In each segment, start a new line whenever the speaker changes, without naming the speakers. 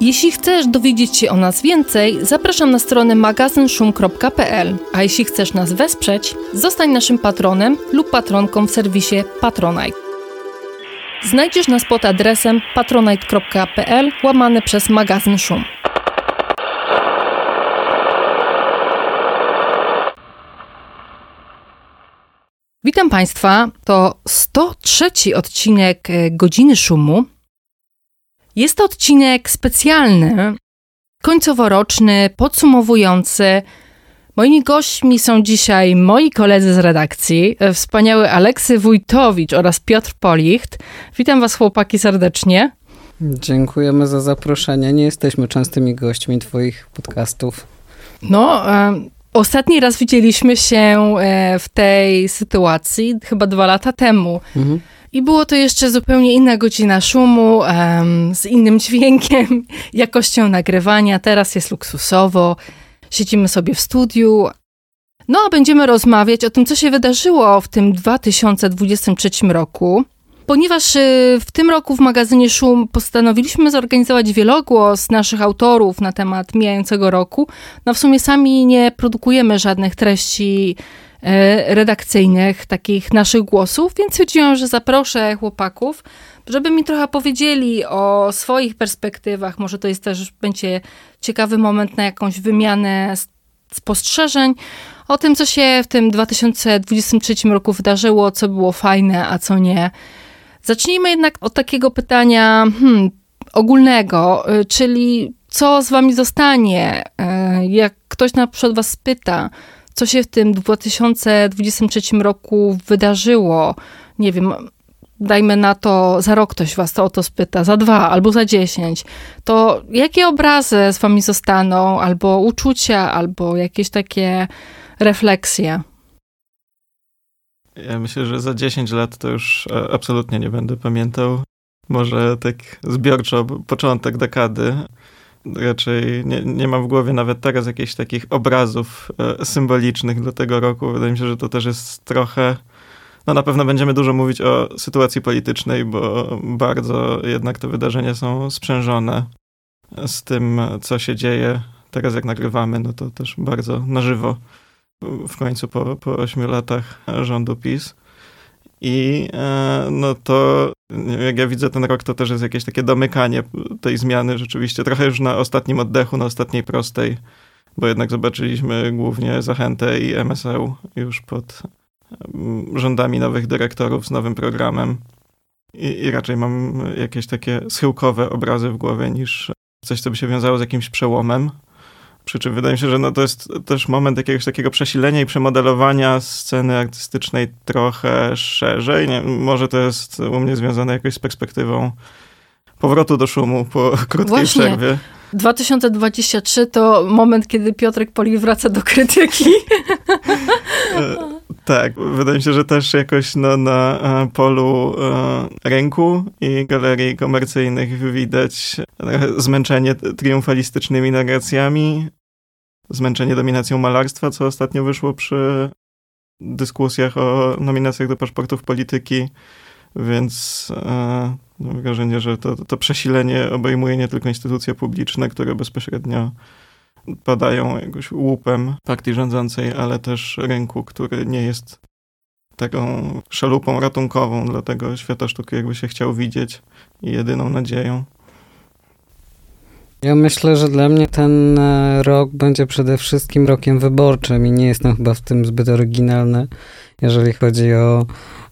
Jeśli chcesz dowiedzieć się o nas więcej, zapraszam na stronę magazynszum.pl, a jeśli chcesz nas wesprzeć, zostań naszym patronem lub patronką w serwisie Patronite. Znajdziesz nas pod adresem patronite.pl łamane przez magazyn Szum. Witam Państwa, to 103 odcinek e, Godziny Szumu. Jest to odcinek specjalny, końcoworoczny, podsumowujący. Moimi gośćmi są dzisiaj moi koledzy z redakcji, e, wspaniały Aleksy Wójtowicz oraz Piotr Policht. Witam Was chłopaki serdecznie.
Dziękujemy za zaproszenie. Nie jesteśmy częstymi gośćmi Twoich podcastów.
No, e, ostatni raz widzieliśmy się e, w tej sytuacji chyba dwa lata temu. Mhm. I było to jeszcze zupełnie inna godzina szumu, um, z innym dźwiękiem, jakością nagrywania. Teraz jest luksusowo. Siedzimy sobie w studiu. No, a będziemy rozmawiać o tym, co się wydarzyło w tym 2023 roku. Ponieważ y, w tym roku w magazynie Szum postanowiliśmy zorganizować wielogłos naszych autorów na temat mijającego roku, no w sumie sami nie produkujemy żadnych treści redakcyjnych, takich naszych głosów, więc stwierdziłam, że zaproszę chłopaków, żeby mi trochę powiedzieli o swoich perspektywach. Może to jest też, będzie ciekawy moment na jakąś wymianę spostrzeżeń o tym, co się w tym 2023 roku wydarzyło, co było fajne, a co nie. Zacznijmy jednak od takiego pytania hmm, ogólnego, y, czyli co z wami zostanie? Y, jak ktoś na przykład was pyta, co się w tym 2023 roku wydarzyło. Nie wiem, dajmy na to, za rok ktoś was to o to spyta, za dwa albo za dziesięć, to jakie obrazy z wami zostaną, albo uczucia, albo jakieś takie refleksje?
Ja myślę, że za 10 lat to już e, absolutnie nie będę pamiętał. Może tak zbiorczo początek dekady raczej nie, nie mam w głowie nawet teraz jakichś takich obrazów e, symbolicznych dla tego roku. Wydaje mi się, że to też jest trochę. No na pewno będziemy dużo mówić o sytuacji politycznej, bo bardzo jednak te wydarzenia są sprzężone z tym, co się dzieje teraz, jak nagrywamy. No to też bardzo na żywo w końcu po, po 8 latach rządu PiS. I e, no to, jak ja widzę ten rok, to też jest jakieś takie domykanie tej zmiany rzeczywiście, trochę już na ostatnim oddechu, na ostatniej prostej, bo jednak zobaczyliśmy głównie Zachętę i MSL już pod mm, rządami nowych dyrektorów z nowym programem. I, I, raczej mam jakieś takie schyłkowe obrazy w głowie niż coś, co by się wiązało z jakimś przełomem. Przy czym wydaje mi się, że no to jest też moment jakiegoś takiego przesilenia i przemodelowania sceny artystycznej trochę szerzej. Nie, może to jest u mnie związane jakoś z perspektywą powrotu do szumu po krótkiej Właśnie. przerwie.
2023 to moment, kiedy Piotrek Poli wraca do krytyki.
E, tak, wydaje mi się, że też jakoś no, na e, polu e, rynku i galerii komercyjnych widać zmęczenie triumfalistycznymi narracjami, zmęczenie dominacją malarstwa, co ostatnio wyszło przy dyskusjach o nominacjach do paszportów polityki, więc e, mam wrażenie, że to, to przesilenie obejmuje nie tylko instytucje publiczne, które bezpośrednio padają jakoś łupem partii rządzącej, ale też rynku, który nie jest taką szalupą ratunkową dla tego świata sztuki, jakby się chciał widzieć i jedyną nadzieją.
Ja myślę, że dla mnie ten e, rok będzie przede wszystkim rokiem wyborczym i nie jestem chyba w tym zbyt oryginalny, jeżeli chodzi o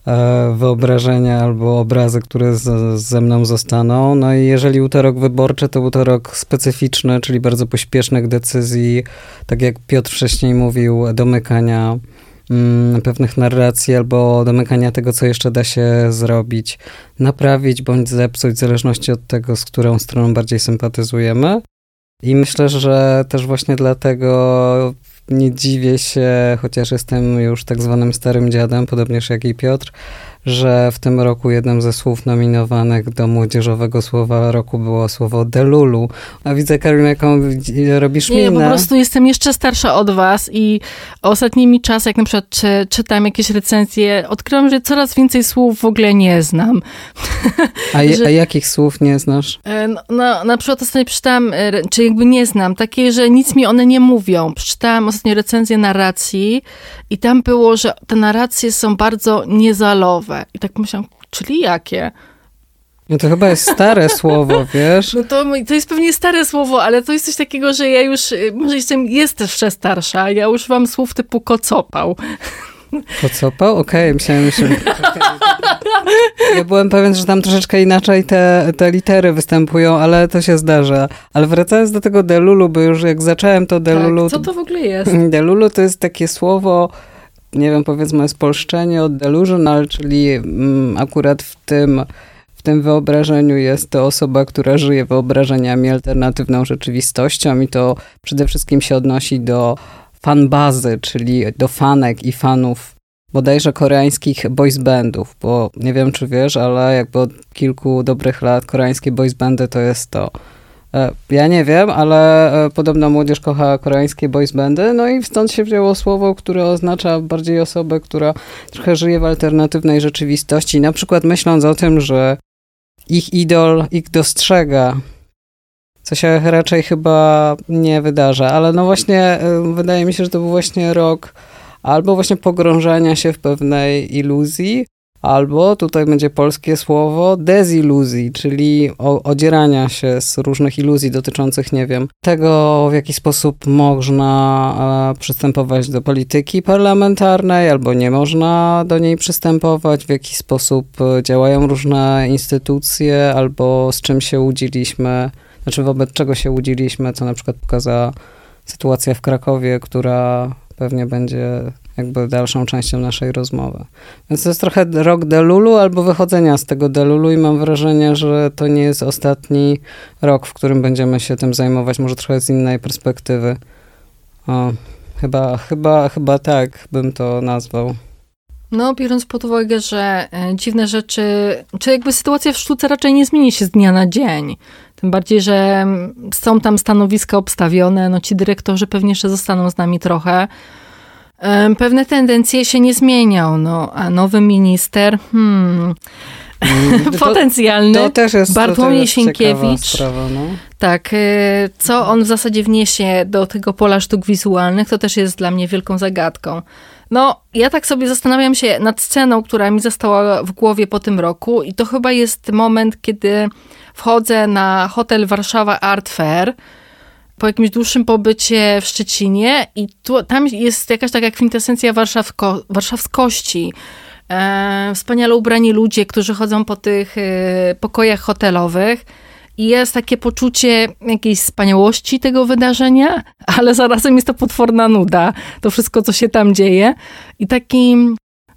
e, wyobrażenia albo obrazy, które ze mną zostaną. No i jeżeli był to rok wyborczy, to był to rok specyficzny, czyli bardzo pośpiesznych decyzji, tak jak Piotr wcześniej mówił, domykania pewnych narracji albo domykania tego, co jeszcze da się zrobić, naprawić bądź zepsuć, w zależności od tego, z którą stroną bardziej sympatyzujemy. I myślę, że też właśnie dlatego nie dziwię się, chociaż jestem już tak zwanym starym dziadem, podobnież jak i Piotr, że w tym roku jednym ze słów nominowanych do młodzieżowego słowa roku było słowo delulu. A widzę, Karolina, jaką robisz
Nie,
minę.
po prostu jestem jeszcze starsza od was i ostatnimi czasy, jak na przykład czy, czytam jakieś recenzje, odkryłam, że coraz więcej słów w ogóle nie znam.
A, je,
że-
a jakich słów nie znasz?
E, No, no, na przykład ostatnio przeczytałam, e, czy jakby nie znam, takie, że nic mi one nie mówią. Przeczytałam ostatnio recenzję narracji i tam było, że te narracje są bardzo niezalowe. I tak myślałam, czyli jakie?
No to chyba jest stare słowo, wiesz?
No to, to jest pewnie stare słowo, ale to jest coś takiego, że ja już, e, może jestem, jest jeszcze starsza, ja używam słów typu kocopał.
Kocopał? Okej, myślałem, że... Ja byłem pewien, że tam troszeczkę inaczej te, te litery występują, ale to się zdarza. Ale wracając do tego delulu, bo już jak zacząłem to delulu...
Tak, co to w ogóle jest?
Delulu to jest takie słowo, nie wiem, powiedzmy spolszczenie od delusional, czyli mm, akurat w tym, w tym wyobrażeniu jest to osoba, która żyje wyobrażeniami, alternatywną rzeczywistością i to przede wszystkim się odnosi do fanbazy, czyli do fanek i fanów bodajże koreańskich boys bandów, bo nie wiem, czy wiesz, ale jakby od kilku dobrych lat koreańskie boys bandy to jest to. E, Ja nie wiem, ale e, podobno młodzież kocha koreańskie boys bandy, no i stąd się wzięło słowo, które oznacza bardziej osobę, która trochę żyje w alternatywnej rzeczywistości, na przykład myśląc o tym, że ich idol ich dostrzega, co się raczej chyba nie wydarza, ale no właśnie e, wydaje mi się, że to był właśnie rok albo właśnie pogrążania się w pewnej iluzji, albo tutaj będzie polskie słowo deziluzji, czyli odzierania się z różnych iluzji dotyczących, nie wiem, tego w jaki sposób można e, przystępować do polityki parlamentarnej, albo nie można do niej przystępować, w jaki sposób e, działają różne instytucje, albo z czym się łudziliśmy, znaczy wobec czego się łudziliśmy, co na przykład pokazała sytuacja w Krakowie, która pewnie będzie jakby dalszą częścią naszej rozmowy. Więc to jest trochę rok delulu albo wychodzenia z tego delulu i mam wrażenie, że to nie jest ostatni rok, w którym będziemy się tym zajmować, może trochę z innej perspektywy. O, chyba, chyba, chyba tak bym to nazwał.
No, biorąc pod uwagę, że e, dziwne rzeczy, czy jakby sytuacja w sztuce raczej nie zmieni się z dnia na dzień. Tym bardziej, że mm, są tam stanowiska obstawione, no ci dyrektorzy pewnie jeszcze zostaną z nami trochę. Pewne tendencje się nie zmienią, no, a nowy minister, hmm,
Mm, To,
potencjalny,
to też jest, to
Bartłomiej
ciekawa
Sienkiewicz.
Sprawa, no.
tak, e, co on w zasadzie wniesie do tego pola sztuk wizualnych, to też jest dla mnie wielką zagadką. No, ja tak sobie zastanawiam się nad sceną, która mi została w głowie po tym roku i to chyba jest moment, kiedy wchodzę na hotel Warszawa Art Fair po jakimś dłuższym pobycie w Szczecinie i tu, tam jest jakaś taka kwintesencja warszawko, warszawskości. E, wspaniale ubrani ludzie, którzy chodzą po tych e, pokojach hotelowych. I jest takie poczucie jakiejś wspaniałości tego wydarzenia, ale zarazem jest to potworna nuda, to wszystko, co się tam dzieje. I taki,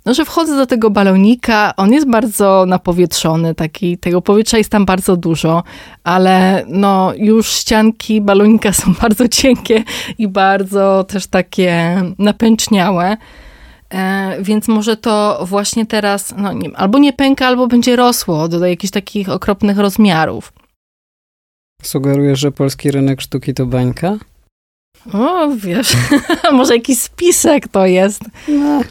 no, że wchodzę do tego balonika, on jest bardzo napowietrzony, taki, tego powietrza jest tam bardzo dużo, ale no, już ścianki balonika są bardzo cienkie i bardzo też takie napęczniałe. E, więc może to właśnie teraz, no nie, albo nie pęka, albo będzie rosło do jakichś takich okropnych rozmiarów.
Sugerujesz, że polski rynek sztuki to bańka?
O, wiesz, może jakiś spisek to jest.
No,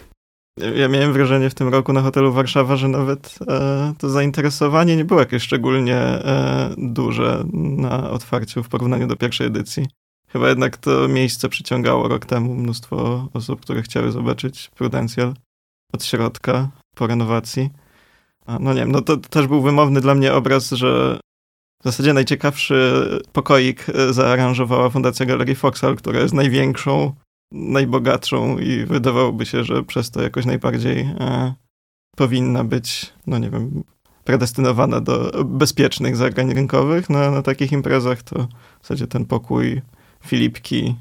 Ja miałem wrażenie w tym roku na hotelu Warszawa, że nawet e, to zainteresowanie nie było jakieś szczególnie e, duże na otwarciu w porównaniu do pierwszej edycji. Chyba jednak to miejsce przyciągało rok temu mnóstwo osób, które chciały zobaczyć Prudential od środka po renowacji. A, no nie wiem, no to też był wymowny dla mnie obraz, że w zasadzie najciekawszy pokoik e, zaaranżowała Fundacja Galerii Foxal, która jest największą najbogatszą i wydawałoby się, że przez to jakoś najbardziej e, powinna być, no nie wiem, predestynowana do bezpiecznych zagrań rynkowych. Na, na takich imprezach to w zasadzie ten pokój Filipki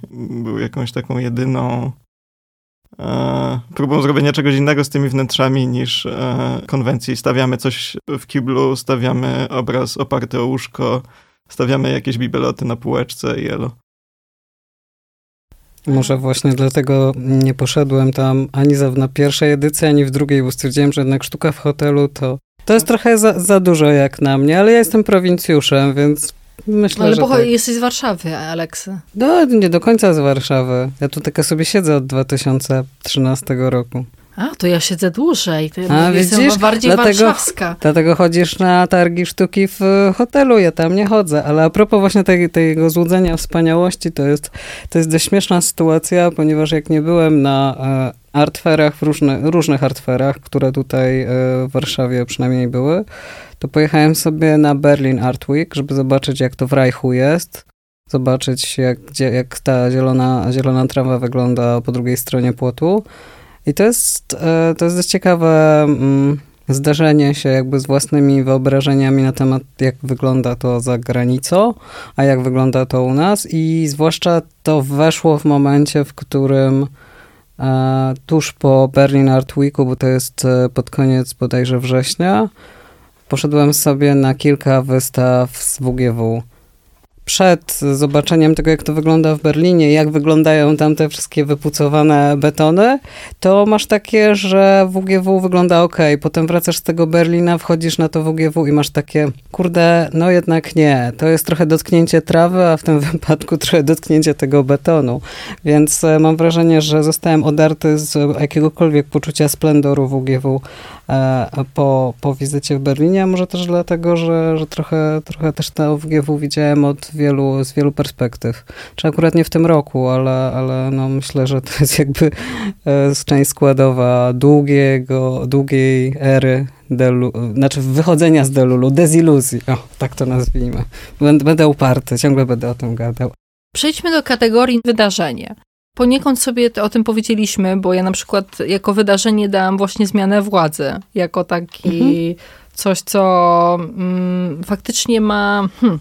był jakąś taką jedyną e, próbą zrobienia czegoś innego z tymi wnętrzami niż e, konwencji. Stawiamy coś w kiblu, stawiamy obraz oparty o łóżko, stawiamy jakieś bibeloty na półeczce i elo.
Może właśnie dlatego nie poszedłem tam ani za, na pierwszej edycji, ani w drugiej, bo stwierdziłem, że jednak sztuka w hotelu to, to jest trochę za, za dużo jak na mnie, ale ja jestem prowincjuszem, więc myślę,
ale
że
pochodzi,
tak.
jesteś z Warszawy, Aleksy.
No, nie do końca z Warszawy. Ja tu taka sobie siedzę od 2013 roku.
A, to ja siedzę dłużej. To
A,
jestem
widzisz?
bardziej
Dlatego-
warszawska.
Dlatego chodzisz na targi sztuki w hotelu, ja tam nie chodzę. Ale a propos właśnie tej, tego złudzenia wspaniałości, to jest, to jest dość śmieszna sytuacja, ponieważ jak nie byłem na e, artferach, w różnych artferach, które tutaj e, w Warszawie przynajmniej były, to pojechałem sobie na Berlin Art Week, żeby zobaczyć jak to w Reichu jest. Zobaczyć jak, jak ta zielona, zielona trawa wygląda po drugiej stronie płotu. I to jest, e, to jest dość ciekawe mm, zdarzenie się jakby z własnymi wyobrażeniami na temat, jak wygląda to za granicą, a jak wygląda to u nas. I zwłaszcza to weszło w momencie, w którym e, tuż po Berlin Art Weeku, bo to jest e, pod koniec bodajże września, poszedłem sobie na kilka wystaw z WGW przed zobaczeniem tego, jak to wygląda w Berlinie, jak wyglądają tam te wszystkie wypucowane betony, to masz takie, że WGW wygląda ok. Potem wracasz z tego Berlina, wchodzisz na to WGW i masz takie, kurde, no jednak nie. To jest trochę dotknięcie trawy, a w tym wypadku trochę dotknięcie tego betonu. Więc e, mam wrażenie, że zostałem odarty z jakiegokolwiek poczucia splendoru WGW e, po, po wizycie w Berlinie, a może też dlatego, że, że trochę, trochę też to WGW widziałem od wielu, z wielu perspektyw. Czy akurat nie w tym roku, ale, ale no myślę, że to jest jakby e, część składowa długiego, długiej ery delu, znaczy wychodzenia z delulu, deziluzji, o, tak to nazwijmy. Będę, będę uparty, ciągle będę o tym gadał.
Przejdźmy do kategorii wydarzenie. Poniekąd sobie o tym powiedzieliśmy, bo ja na przykład jako wydarzenie dałam właśnie zmianę władzy, jako taki coś, co mm, faktycznie ma hmm,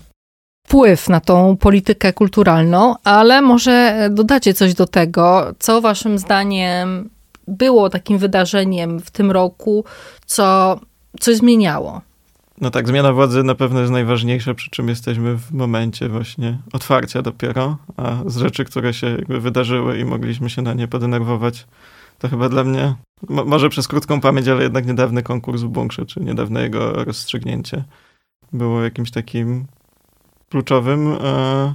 wpływ na tą politykę kulturalną, ale może dodacie coś do tego, co waszym zdaniem było takim wydarzeniem w tym roku, co coś zmieniało.
No tak, zmiana władzy na pewno jest najważniejsza, przy czym jesteśmy w momencie właśnie otwarcia dopiero, a z rzeczy, które się jakby wydarzyły i mogliśmy się na nie podenerwować, to chyba dla mnie, mo- może przez krótką pamięć, ale jednak niedawny konkurs w bunkrze, czy niedawne jego rozstrzygnięcie było jakimś takim kluczowym, e,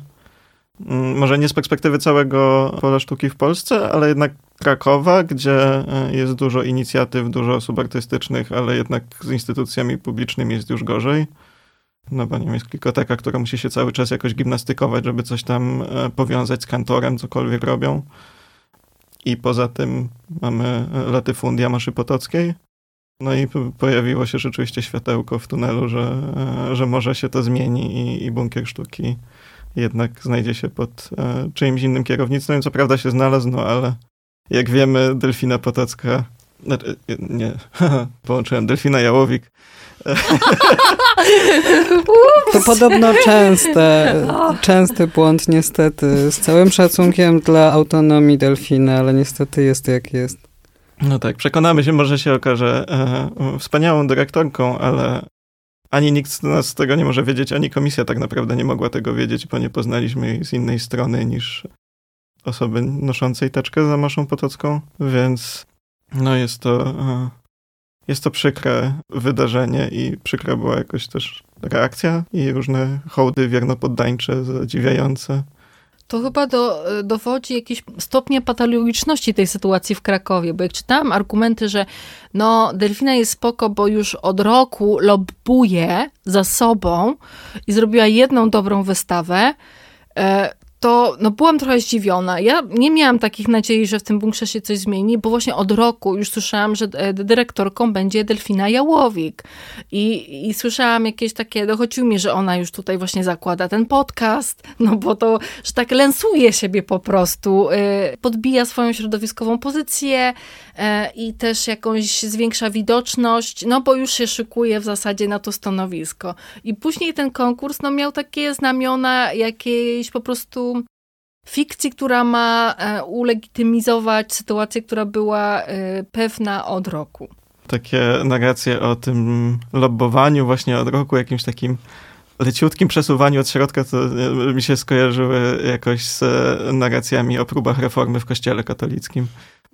może nie z perspektywy całego pola sztuki w Polsce, ale jednak Krakowa, gdzie e, jest dużo inicjatyw, dużo osób artystycznych, ale jednak z instytucjami publicznymi jest już gorzej. No bo nie wiem, jest kilkoteka, która musi się cały czas jakoś gimnastykować, żeby coś tam e, powiązać z kantorem, cokolwiek robią. I poza tym mamy e, latyfundia Maszy Potockiej. No i pojawiło się rzeczywiście światełko w tunelu, że, że może się to zmieni i, i bunkier sztuki jednak znajdzie się pod czyimś innym kierownictwem. Co prawda się znalazł, no ale jak wiemy, Delfina Potocka, znaczy, nie, połączyłem Delfina Jałowik.
To podobno częste, częsty błąd niestety, z całym szacunkiem dla autonomii delfina, ale niestety jest jak jest.
No tak, przekonamy się, może się okaże e, wspaniałą dyrektorką, ale ani nikt z nas tego nie może wiedzieć, ani komisja tak naprawdę nie mogła tego wiedzieć, bo nie poznaliśmy jej z innej strony niż osoby noszącej teczkę za Maszą Potocką, więc no jest to, e, jest to przykre wydarzenie i przykra była jakoś też reakcja i różne hołdy wiernopoddańcze, zadziwiające.
To chyba do, dowodzi jakiegoś stopnia patologiczności tej sytuacji w Krakowie, bo jak czytałam argumenty, że no Delfina jest spoko, bo już od roku lobbuje za sobą i zrobiła jedną dobrą wystawę, e, to no, byłam trochę zdziwiona. Ja nie miałam takich nadziei, że w tym bunkrze się coś zmieni, bo właśnie od roku już słyszałam, że e, dyrektorką będzie Delfina Jałowik. I, I słyszałam jakieś takie, dochodziło mi, że ona już tutaj właśnie zakłada ten podcast, no bo to, że tak lensuje siebie po prostu, y, podbija swoją środowiskową pozycję i też jakąś zwiększa widoczność, no bo już się szykuje w zasadzie na to stanowisko. I później ten konkurs, no miał takie znamiona jakiejś po prostu fikcji, która ma e, ulegitymizować sytuację, która była e, pewna od roku.
takie narracje o tym lobbowaniu właśnie od roku, jakimś takim leciutkim przesuwaniu od środka, to mi się skojarzyły jakoś z narracjami o próbach reformy w kościele katolickim.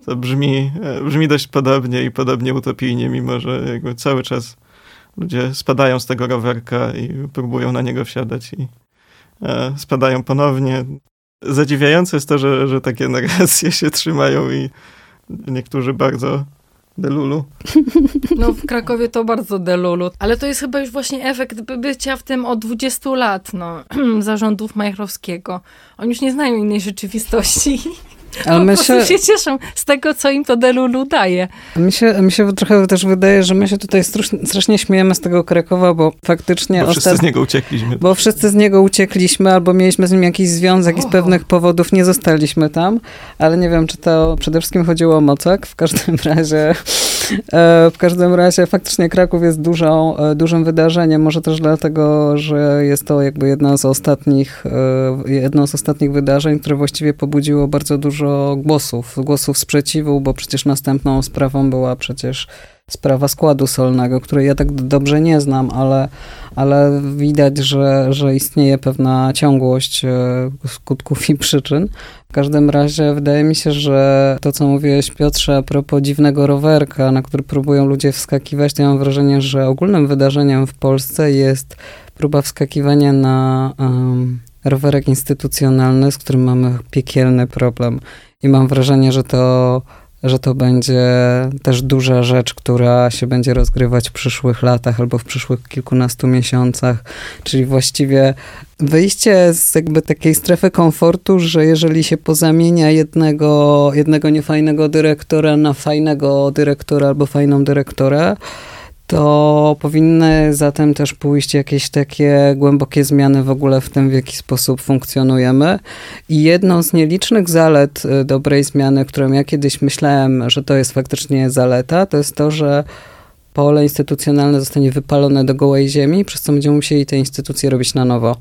To brzmi, brzmi dość podobnie i podobnie utopijnie, mimo że jakby cały czas ludzie spadają z tego rowerka i próbują na niego wsiadać i e, spadają ponownie. Zadziwiające jest to, że, że takie narracje się trzymają i niektórzy bardzo delulu.
No w Krakowie to bardzo delulu, ale to jest chyba już właśnie efekt bycia w tym od 20 lat, no, zarządów Majchrowskiego. Oni już nie znają innej rzeczywistości. Ale my się, się cieszą z tego, co im to Delulu daje.
Mi się, mi się trochę też wydaje, że my się tutaj strasznie śmiejemy z tego Krakowa, bo faktycznie...
Bo wszyscy z niego uciekliśmy.
Bo wszyscy z niego uciekliśmy, albo mieliśmy z nim jakiś związek i z pewnych powodów nie zostaliśmy tam, ale nie wiem, czy to przede wszystkim chodziło o Mocek. W każdym razie... E, w każdym razie faktycznie Kraków jest dużą, e, dużym wydarzeniem, może też dlatego, że jest to jakby jedno z ostatnich, e, jedno z ostatnich wydarzeń, które właściwie pobudziło bardzo dużo głosów, głosów sprzeciwu, bo przecież następną sprawą była przecież sprawa składu solnego, której ja tak dobrze nie znam, ale, ale widać, że, że istnieje pewna ciągłość skutków i przyczyn. W każdym razie wydaje mi się, że to, co mówiłeś Piotrze a propos dziwnego rowerka, na który próbują ludzie wskakiwać, to ja mam wrażenie, że ogólnym wydarzeniem w Polsce jest próba wskakiwania na um, rowerek instytucjonalny, z którym mamy piekielny problem. I mam wrażenie, że to że to będzie też duża rzecz, która się będzie rozgrywać w przyszłych latach albo w przyszłych kilkunastu miesiącach, czyli właściwie wyjście z jakby takiej strefy komfortu, że jeżeli się pozamienia jednego, jednego niefajnego dyrektora na fajnego dyrektora albo fajną dyrektorę, to powinny zatem też pójść jakieś takie głębokie zmiany w ogóle w tym, w jaki sposób funkcjonujemy. I jedną z nielicznych zalet y, dobrej zmiany, którą ja kiedyś myślałem, że to jest faktycznie zaleta, to jest to, że pole instytucjonalne zostanie wypalone do gołej ziemi, przez co będziemy musieli te instytucje robić na nowo.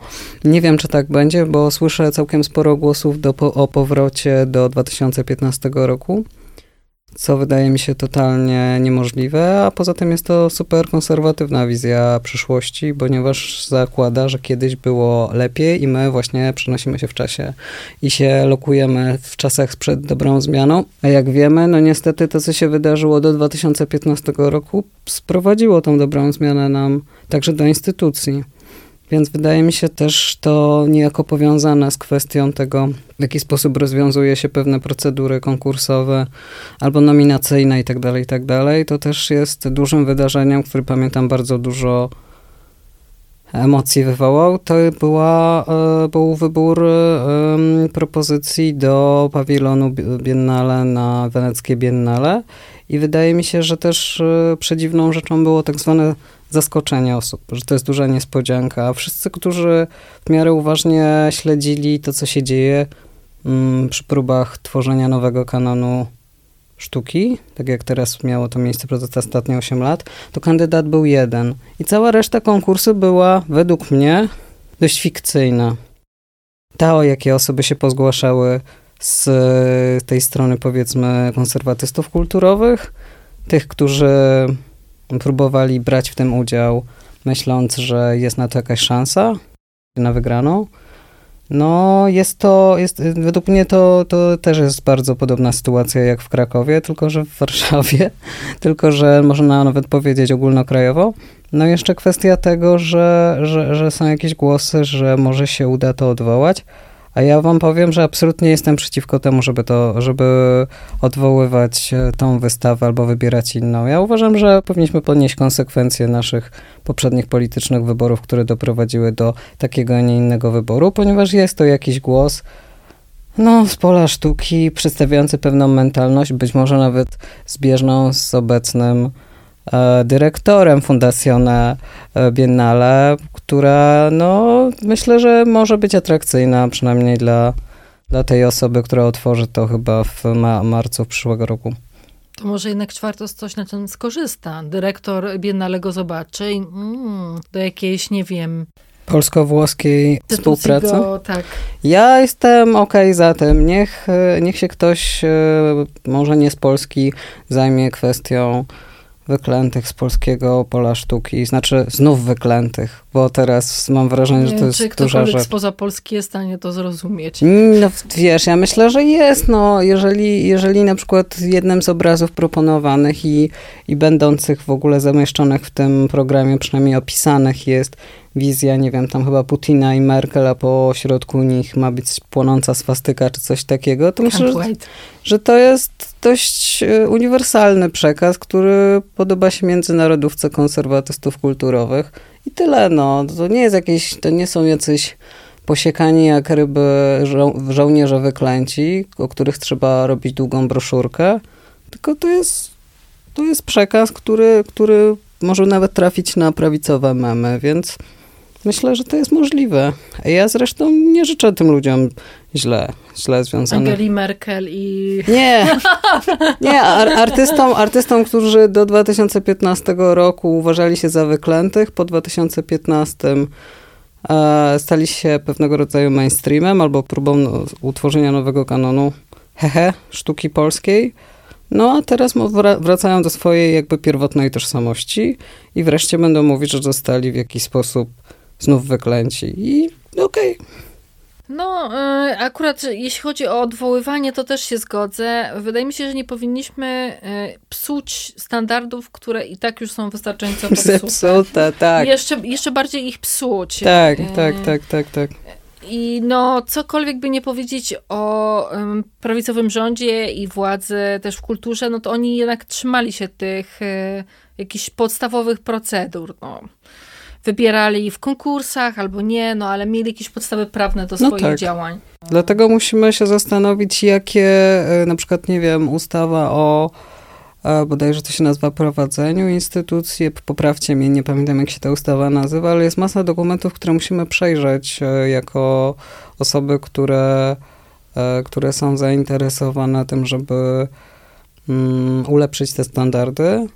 Nie wiem, czy tak będzie, bo słyszę całkiem sporo głosów do, o powrocie do 2015 roku co wydaje mi się totalnie niemożliwe, a poza tym jest to super konserwatywna wizja przyszłości, ponieważ zakłada, że kiedyś było lepiej i my właśnie przenosimy się w czasie i się lokujemy w czasach przed dobrą zmianą. A jak wiemy, no niestety to, co się wydarzyło do 2015 roku, sprowadziło tą dobrą zmianę nam także do instytucji. Więc wydaje mi się też to niejako powiązane z kwestią tego, w jaki sposób rozwiązuje się pewne procedury konkursowe albo nominacyjne itd., tak itd. Tak to też jest dużym wydarzeniem, który pamiętam bardzo dużo emocji wywołał. To była, e, był wybór propozycji do pawilonu Biennale na weneckie Biennale i wydaje mi się, że też e, przedziwną rzeczą było tak zwane zaskoczenie osób, że to jest duża niespodzianka. Wszyscy, którzy w miarę uważnie śledzili to, co się dzieje mm, przy próbach tworzenia nowego kanonu sztuki, tak jak teraz miało to miejsce przez ostatnie 8 lat, to kandydat był jeden. I cała reszta konkursu była, według mnie, dość fikcyjna. Ta, o jakie osoby się pozgłaszały z tej strony, powiedzmy, konserwatystów kulturowych, tych, którzy próbowali brać w tym udział, myśląc, że jest na to jakaś szansa na wygraną. No, jest to, jest, według mnie to, to też jest bardzo podobna sytuacja jak w Krakowie, tylko że w Warszawie, tylko że można nawet powiedzieć ogólnokrajowo. No, jeszcze kwestia tego, że, że, że są jakieś głosy, że może się uda to odwołać. A ja wam powiem, że absolutnie jestem przeciwko temu, żeby to, żeby odwoływać e, tą wystawę albo wybierać inną. Ja uważam, że powinniśmy ponieść konsekwencje naszych poprzednich politycznych wyborów, które doprowadziły do takiego, a nie innego wyboru, ponieważ jest to jakiś głos, no, z pola sztuki, przedstawiający pewną mentalność, być może nawet zbieżną z obecnym dyrektorem Fundacjone Biennale, która no, myślę, że może być atrakcyjna, przynajmniej dla, dla tej osoby, która otworzy to chyba w ma marcu przyszłego roku.
To może jednak czwartos coś na czym skorzysta. Dyrektor Biennale go zobaczy i mm, do jakiejś, nie wiem...
Polsko-włoskiej współpracy?
Go, tak.
Ja jestem okej okay za tym. Niech, niech się ktoś, e, może nie z Polski, zajmie kwestią wyklętych z polskiego pola sztuki, znaczy znów wyklętych, bo teraz mam wrażenie,
Nie
że to
wiem,
jest
czy
duża rzecz.
spoza Polski jest w stanie to zrozumieć.
No wiesz, ja myślę, że jest, no, jeżeli, jeżeli na przykład jednym z obrazów proponowanych i, i będących w ogóle zamieszczonych w tym programie, przynajmniej opisanych jest wizja, nie wiem, tam chyba Putina i Merkel, a po środku nich ma być płonąca swastyka czy coś takiego, to myślę,
Can't
że,
wait.
że to jest dość e, uniwersalny przekaz, który podoba się międzynarodówce konserwatystów kulturowych i tyle, no. To nie jest jakieś, to nie są jacyś posiekani jak ryby żo- żołnierze wyklęci, o których trzeba robić długą broszurkę, tylko to jest, to jest przekaz, który, który może nawet trafić na prawicowe memy, więc myślę, że to jest możliwe. Ja zresztą nie życzę tym ludziom źle, źle związanych.
Angeli Merkel i...
Nie, nie, ar- artystom, artystom, którzy do 2015 roku uważali się za wyklętych, po 2015 e, stali się pewnego rodzaju mainstreamem albo próbą no, utworzenia nowego kanonu, hehe, sztuki polskiej. No a teraz wracają do swojej jakby pierwotnej tożsamości i wreszcie będą mówić, że zostali w jakiś sposób znów wyklęci. I okej,
No, y, akurat jeśli chodzi o odwoływanie, to też się zgodzę. Wydaje mi się, że nie powinniśmy y, psuć standardów, które i tak już są wystarczająco popsute.
zepsute, tak.
Jeszcze, jeszcze bardziej ich psuć.
Tak,
Y,
tak, tak, tak, tak.
I no, cokolwiek by nie powiedzieć o um, prawicowym rządzie i władzy też w kulturze, no to oni jednak trzymali się tych e, jakichś podstawowych procedur. No. Wybierali w konkursach albo nie, no ale mieli jakieś podstawy prawne do
No
swoich
tak.
działań.
Dlatego musimy się zastanowić, jakie e, na przykład, nie wiem, ustawa o e, bodajże to się nazywa prowadzeniu instytucji, poprawcie mnie, nie pamiętam jak się ta ustawa nazywa, ale jest masa dokumentów, które musimy przejrzeć e, jako osoby, które, które są zainteresowane tym, żeby mm, ulepszyć te standardy,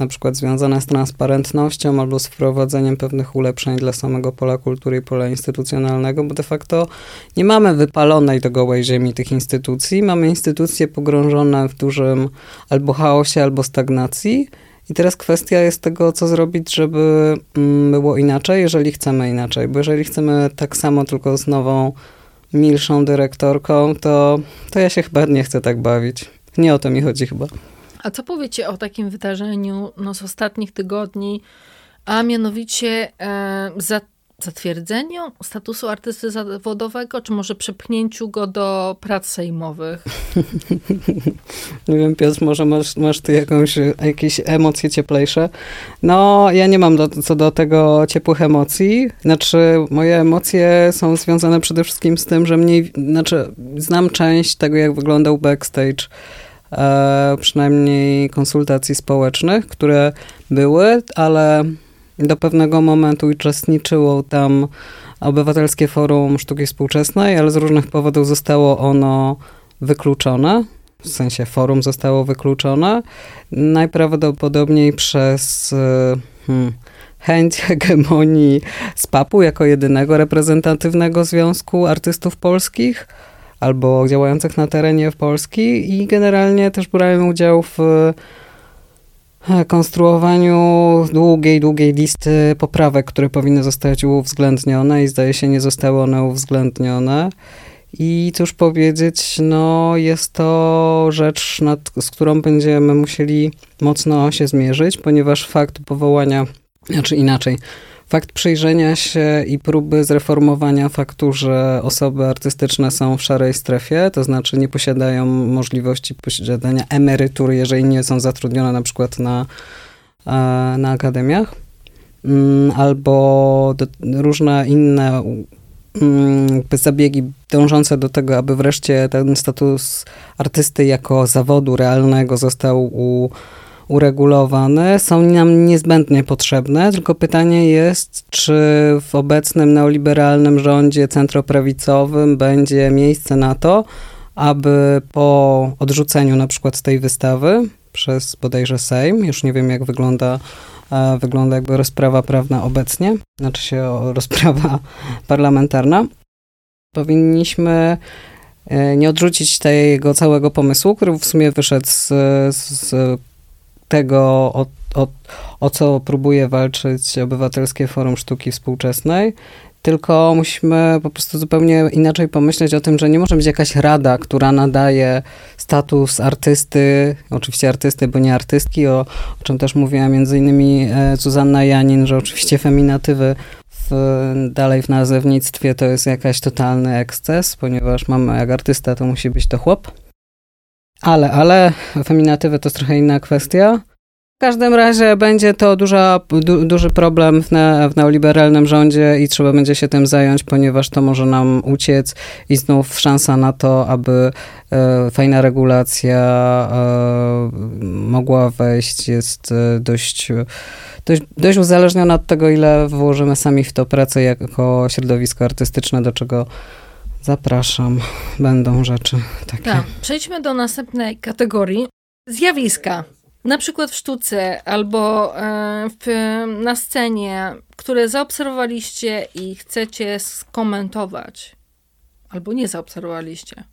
na przykład związane z transparentnością albo z wprowadzeniem pewnych ulepszeń dla samego pola kultury i pola instytucjonalnego, bo de facto nie mamy wypalonej do gołej ziemi tych instytucji, mamy instytucje pogrążone w dużym albo chaosie, albo stagnacji. I teraz kwestia jest tego, co zrobić, żeby mm, było inaczej, jeżeli chcemy inaczej. Bo jeżeli chcemy tak samo, tylko z nową, milszą dyrektorką, to, to ja się chyba nie chcę tak bawić. Nie o to mi chodzi chyba.
A co powiecie o takim wydarzeniu no, z ostatnich tygodni, a mianowicie e, za, zatwierdzeniu statusu artysty zawodowego, czy może przepchnięciu go do prac sejmowych?
Nie wiem, Piotr, może masz, masz ty jakąś, jakieś emocje cieplejsze? No, ja nie mam do, co do tego ciepłych emocji. Znaczy, moje emocje są związane przede wszystkim z tym, że mniej, znaczy, znam część tego, jak wyglądał backstage, przynajmniej konsultacji społecznych, które były, ale do pewnego momentu uczestniczyło tam Obywatelskie Forum Sztuki Współczesnej, ale z różnych powodów zostało ono wykluczone. W sensie forum zostało wykluczone. Najprawdopodobniej przez e, hmm, chęć hegemonii SPAP-u jako jedynego reprezentatywnego związku artystów polskich albo działających na terenie Polski i generalnie też brałem udział w e, konstruowaniu długiej, długiej listy poprawek, które powinny zostać uwzględnione i zdaje się nie zostały one uwzględnione. I cóż powiedzieć, no jest to rzecz, nad, z którą będziemy musieli mocno się zmierzyć, ponieważ fakt powołania, znaczy inaczej, fakt przyjrzenia się i próby zreformowania faktu, że osoby artystyczne są w szarej strefie, to znaczy nie posiadają możliwości posiadania emerytury, jeżeli nie są zatrudnione na przykład na, e, na akademiach, mm, albo do, różne inne mm, zabiegi dążące do tego, aby wreszcie ten status artysty jako zawodu realnego został u, uregulowany, są nam niezbędnie potrzebne, tylko pytanie jest, czy w obecnym neoliberalnym rządzie centroprawicowym będzie miejsce na to, aby po odrzuceniu na przykład tej wystawy przez bodajże Sejm, już nie wiem jak wygląda, e, wygląda jakby rozprawa prawna obecnie, znaczy się rozprawa parlamentarna, powinniśmy e, nie odrzucić tego całego pomysłu, który w sumie wyszedł z, z tego, od o, o co próbuje walczyć Obywatelskie Forum Sztuki Współczesnej, tylko musimy po prostu zupełnie inaczej pomyśleć o tym, że nie może być jakaś rada, która nadaje status artysty, oczywiście artysty, bo nie artystki, o, o czym też mówiła między innymi e, Zuzanna Janin, że oczywiście feminatywy w, dalej w nazewnictwie to jest jakaś totalny eksces, ponieważ mamy jak artysta to musi być to chłop. Ale, ale feminatywy to jest trochę inna kwestia. W każdym razie będzie to duża, du, duży problem w, ne, w neoliberalnym rządzie i trzeba będzie się tym zająć, ponieważ to może nam uciec i znów szansa na to, aby e, fajna regulacja e, mogła wejść jest e, dość, dość, dość uzależniona od tego, ile włożymy sami w to pracę jako środowisko artystyczne, do czego zapraszam. Będą rzeczy takie.
Tak. Przejdźmy do następnej kategorii. Zjawiska na przykład w sztuce albo e, w, na scenie, które zaobserwowaliście i chcecie skomentować, albo nie zaobserwowaliście?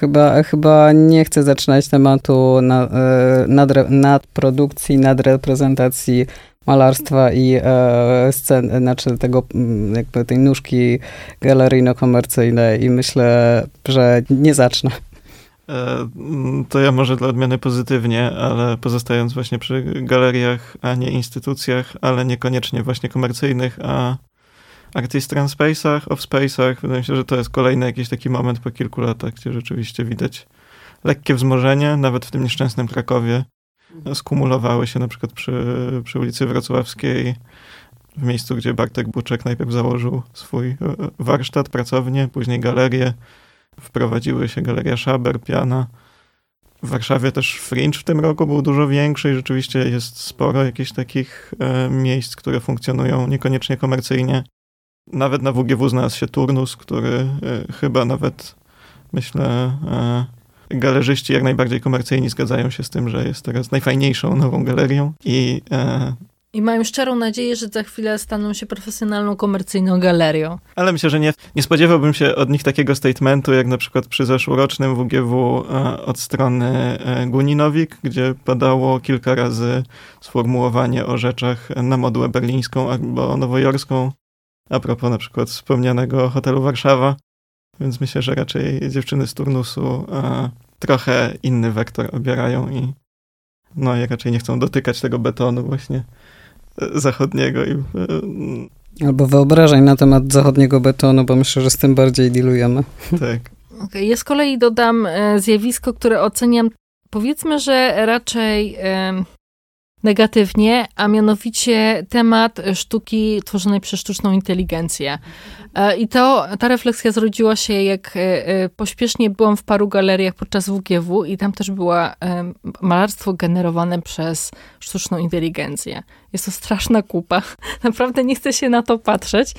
Chyba, chyba nie chcę zaczynać tematu na, e, nadre, nadprodukcji, nadreprezentacji malarstwa i e, scen, znaczy tego, jakby tej nóżki galeryjno-komercyjnej i myślę, że nie zacznę.
E, to ja może dla odmiany pozytywnie, ale pozostając właśnie przy galeriach, a nie instytucjach, ale niekoniecznie właśnie komercyjnych, a artistran space'ach, off-space'ach, wydaje mi się, że to jest kolejny jakiś taki moment po kilku latach, gdzie rzeczywiście widać lekkie wzmożenie, nawet w tym nieszczęsnym Krakowie. Skumulowały się na przykład przy, przy ulicy Wrocławskiej, w miejscu, gdzie Bartek Buczek najpierw założył swój e, warsztat, pracownię, później galerię, wprowadziły się Galeria Schaber, Piana. W Warszawie też Fringe w tym roku był dużo większy i rzeczywiście jest sporo jakichś takich e, miejsc, które funkcjonują niekoniecznie komercyjnie. Nawet na WGW znalazł się turnus, który e, chyba nawet, myślę, galerzyści jak najbardziej komercyjni zgadzają się z tym, że jest teraz najfajniejszą nową galerią i e,
i mają szczerą nadzieję, że za chwilę staną się profesjonalną, komercyjną galerią.
Ale myślę, że nie, nie spodziewałbym się od nich takiego statementu, jak na przykład przy zeszłorocznym WGW e, od strony e, Guninowik, gdzie padało kilka razy sformułowanie o rzeczach na modłę berlińską albo nowojorską, a propos na przykład wspomnianego hotelu Warszawa. Więc myślę, że raczej dziewczyny z turnusu e, trochę inny wektor obierają i no, jak raczej nie chcą dotykać tego betonu właśnie zachodniego. I,
e, Albo wyobrażeń na temat zachodniego betonu, bo myślę, że z tym bardziej dealujemy.
Tak.
Okay. Ja z kolei dodam e, zjawisko, które oceniam, powiedzmy, że raczej e, negatywnie, a mianowicie temat sztuki tworzonej przez sztuczną inteligencję. E, I to, ta refleksja zrodziła się, jak e, e, pośpiesznie byłam w paru galeriach podczas WGW i tam też było malarstwo generowane przez sztuczną inteligencję. Jest to straszna kupa. Naprawdę nie chcę się na to patrzeć.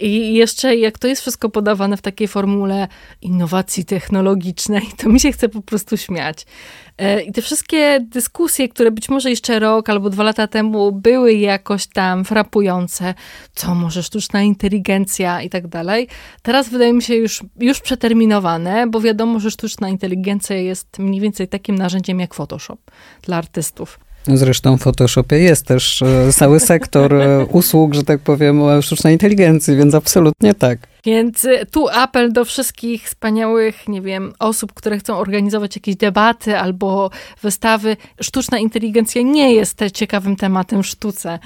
I jeszcze jak to jest wszystko podawane w takiej formule innowacji technologicznej, to mi się chce po prostu śmiać. E, I te wszystkie dyskusje, które być może jeszcze rok albo dwa lata temu były jakoś tam frapujące, co może sztuczna inteligencja i tak dalej, teraz wydaje mi się już, już przeterminowane, bo wiadomo, że sztuczna inteligencja jest mniej więcej takim narzędziem jak Photoshop dla artystów.
Zresztą w Photoshopie jest też e, cały sektor e, usług, że tak powiem, sztucznej inteligencji, więc absolutnie tak.
Więc e, tu apel do wszystkich wspaniałych, nie wiem, osób, które chcą organizować jakieś debaty albo wystawy. Sztuczna inteligencja nie jest ciekawym tematem w sztuce.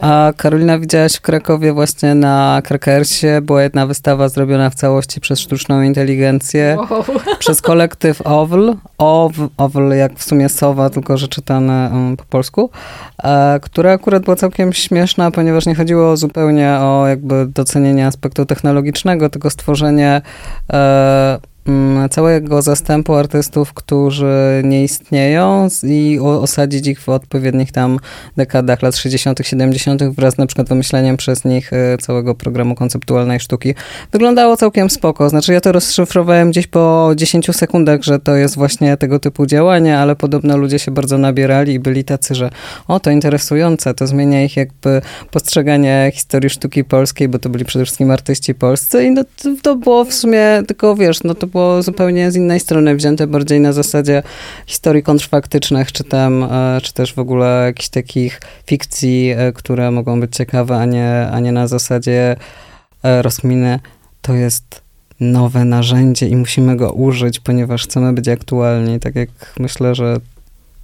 A Karolina, widziałaś w Krakowie właśnie na Krakersie, była jedna wystawa zrobiona w całości przez sztuczną inteligencję, wow. przez kolektyw OWL, OW, OWL jak w sumie Sowa, tylko że czytane po polsku, e, która akurat była całkiem śmieszna, ponieważ nie chodziło zupełnie o jakby docenienie aspektu technologicznego, tylko stworzenie e, całego zastępu artystów, którzy nie istnieją i osadzić ich w odpowiednich tam dekadach lat 60., 70., wraz na przykład wymyśleniem przez nich y, całego programu konceptualnej sztuki. Wyglądało całkiem spoko. Znaczy ja to rozszyfrowałem gdzieś po 10 sekundach, że to jest właśnie tego typu działanie, ale podobno ludzie się bardzo nabierali i byli tacy, że o, to interesujące, to zmienia ich jakby postrzeganie historii sztuki polskiej, bo to byli przede wszystkim artyści polscy i no, to, to było w sumie tylko, wiesz, no to było było zupełnie z innej strony wzięte, bardziej na zasadzie historii kontrfaktycznych, czy tam, e, czy też w ogóle jakichś takich fikcji, e, które mogą być ciekawe, a nie, a nie na zasadzie rozkminy. To jest nowe narzędzie i musimy go użyć, ponieważ chcemy być aktualni. Tak jak myślę, że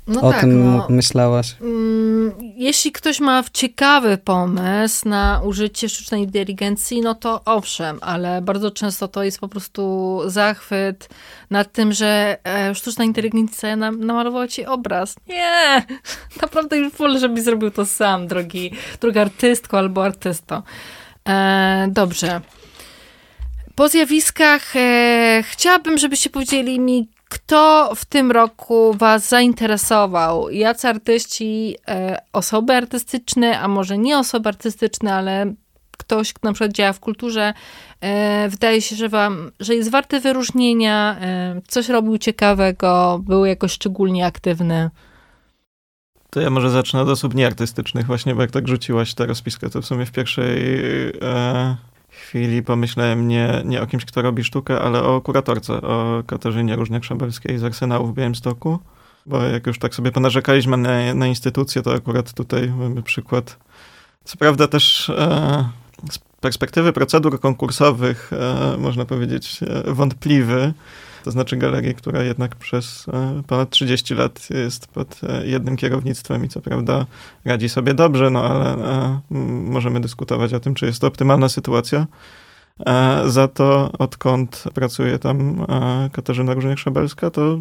no o tak, tym no, myślałaś. Mm,
jeśli ktoś ma ciekawy pomysł na użycie sztucznej inteligencji, no to owszem, ale bardzo często to jest po prostu zachwyt nad tym, że e, sztuczna inteligencja nam, namalowała ci obraz. Nie! Naprawdę już wolę, żebyś zrobił to sam, drogi, drogi artystko albo artysto. E, dobrze. Po zjawiskach e, chciałabym, żebyście powiedzieli mi, kto w tym roku was zainteresował? Jacy artyści, e, osoby artystyczne, a może nie osoby artystyczne, ale ktoś, kto na przykład działa w kulturze, e, wydaje się, że wam, że jest warty wyróżnienia, e, coś robił ciekawego, był jakoś szczególnie aktywny.
To ja może zacznę od osób nieartystycznych, właśnie, bo jak tak rzuciłaś tę rozpiskę, to w sumie w pierwszej chwili pomyślałem nie, nie o kimś, kto robi sztukę, ale o kuratorce, o Katarzynie Różniak-Szabelskiej z Arsenału w Białymstoku. Bo jak już tak sobie ponarzekaliśmy na, na instytucję, to akurat tutaj mamy przykład. Co prawda też e, z perspektywy procedur konkursowych, e, można powiedzieć, e, wątpliwy, to znaczy galerię, która jednak przez e, ponad 30 lat jest pod e, jednym kierownictwem i co prawda radzi sobie dobrze, no ale e, możemy dyskutować o tym, czy jest to optymalna sytuacja. Za to, odkąd pracuje tam Katarzyna Różniak-Szabelska, to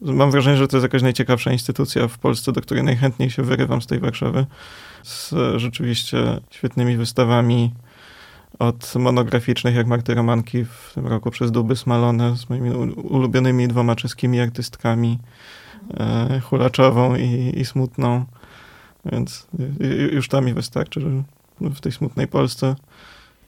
mam wrażenie, że to jest jakaś najciekawsza instytucja w Polsce, do której najchętniej się wyrywam z tej Warszawy. Z rzeczywiście świetnymi wystawami, od monograficznych jak Marty Romanki w tym roku przez Duby Smalone z moimi ulubionymi dwoma czeskimi artystkami e, Hulaczową i, i Smutną. Więc już tam mi wystarczy, że w tej smutnej Polsce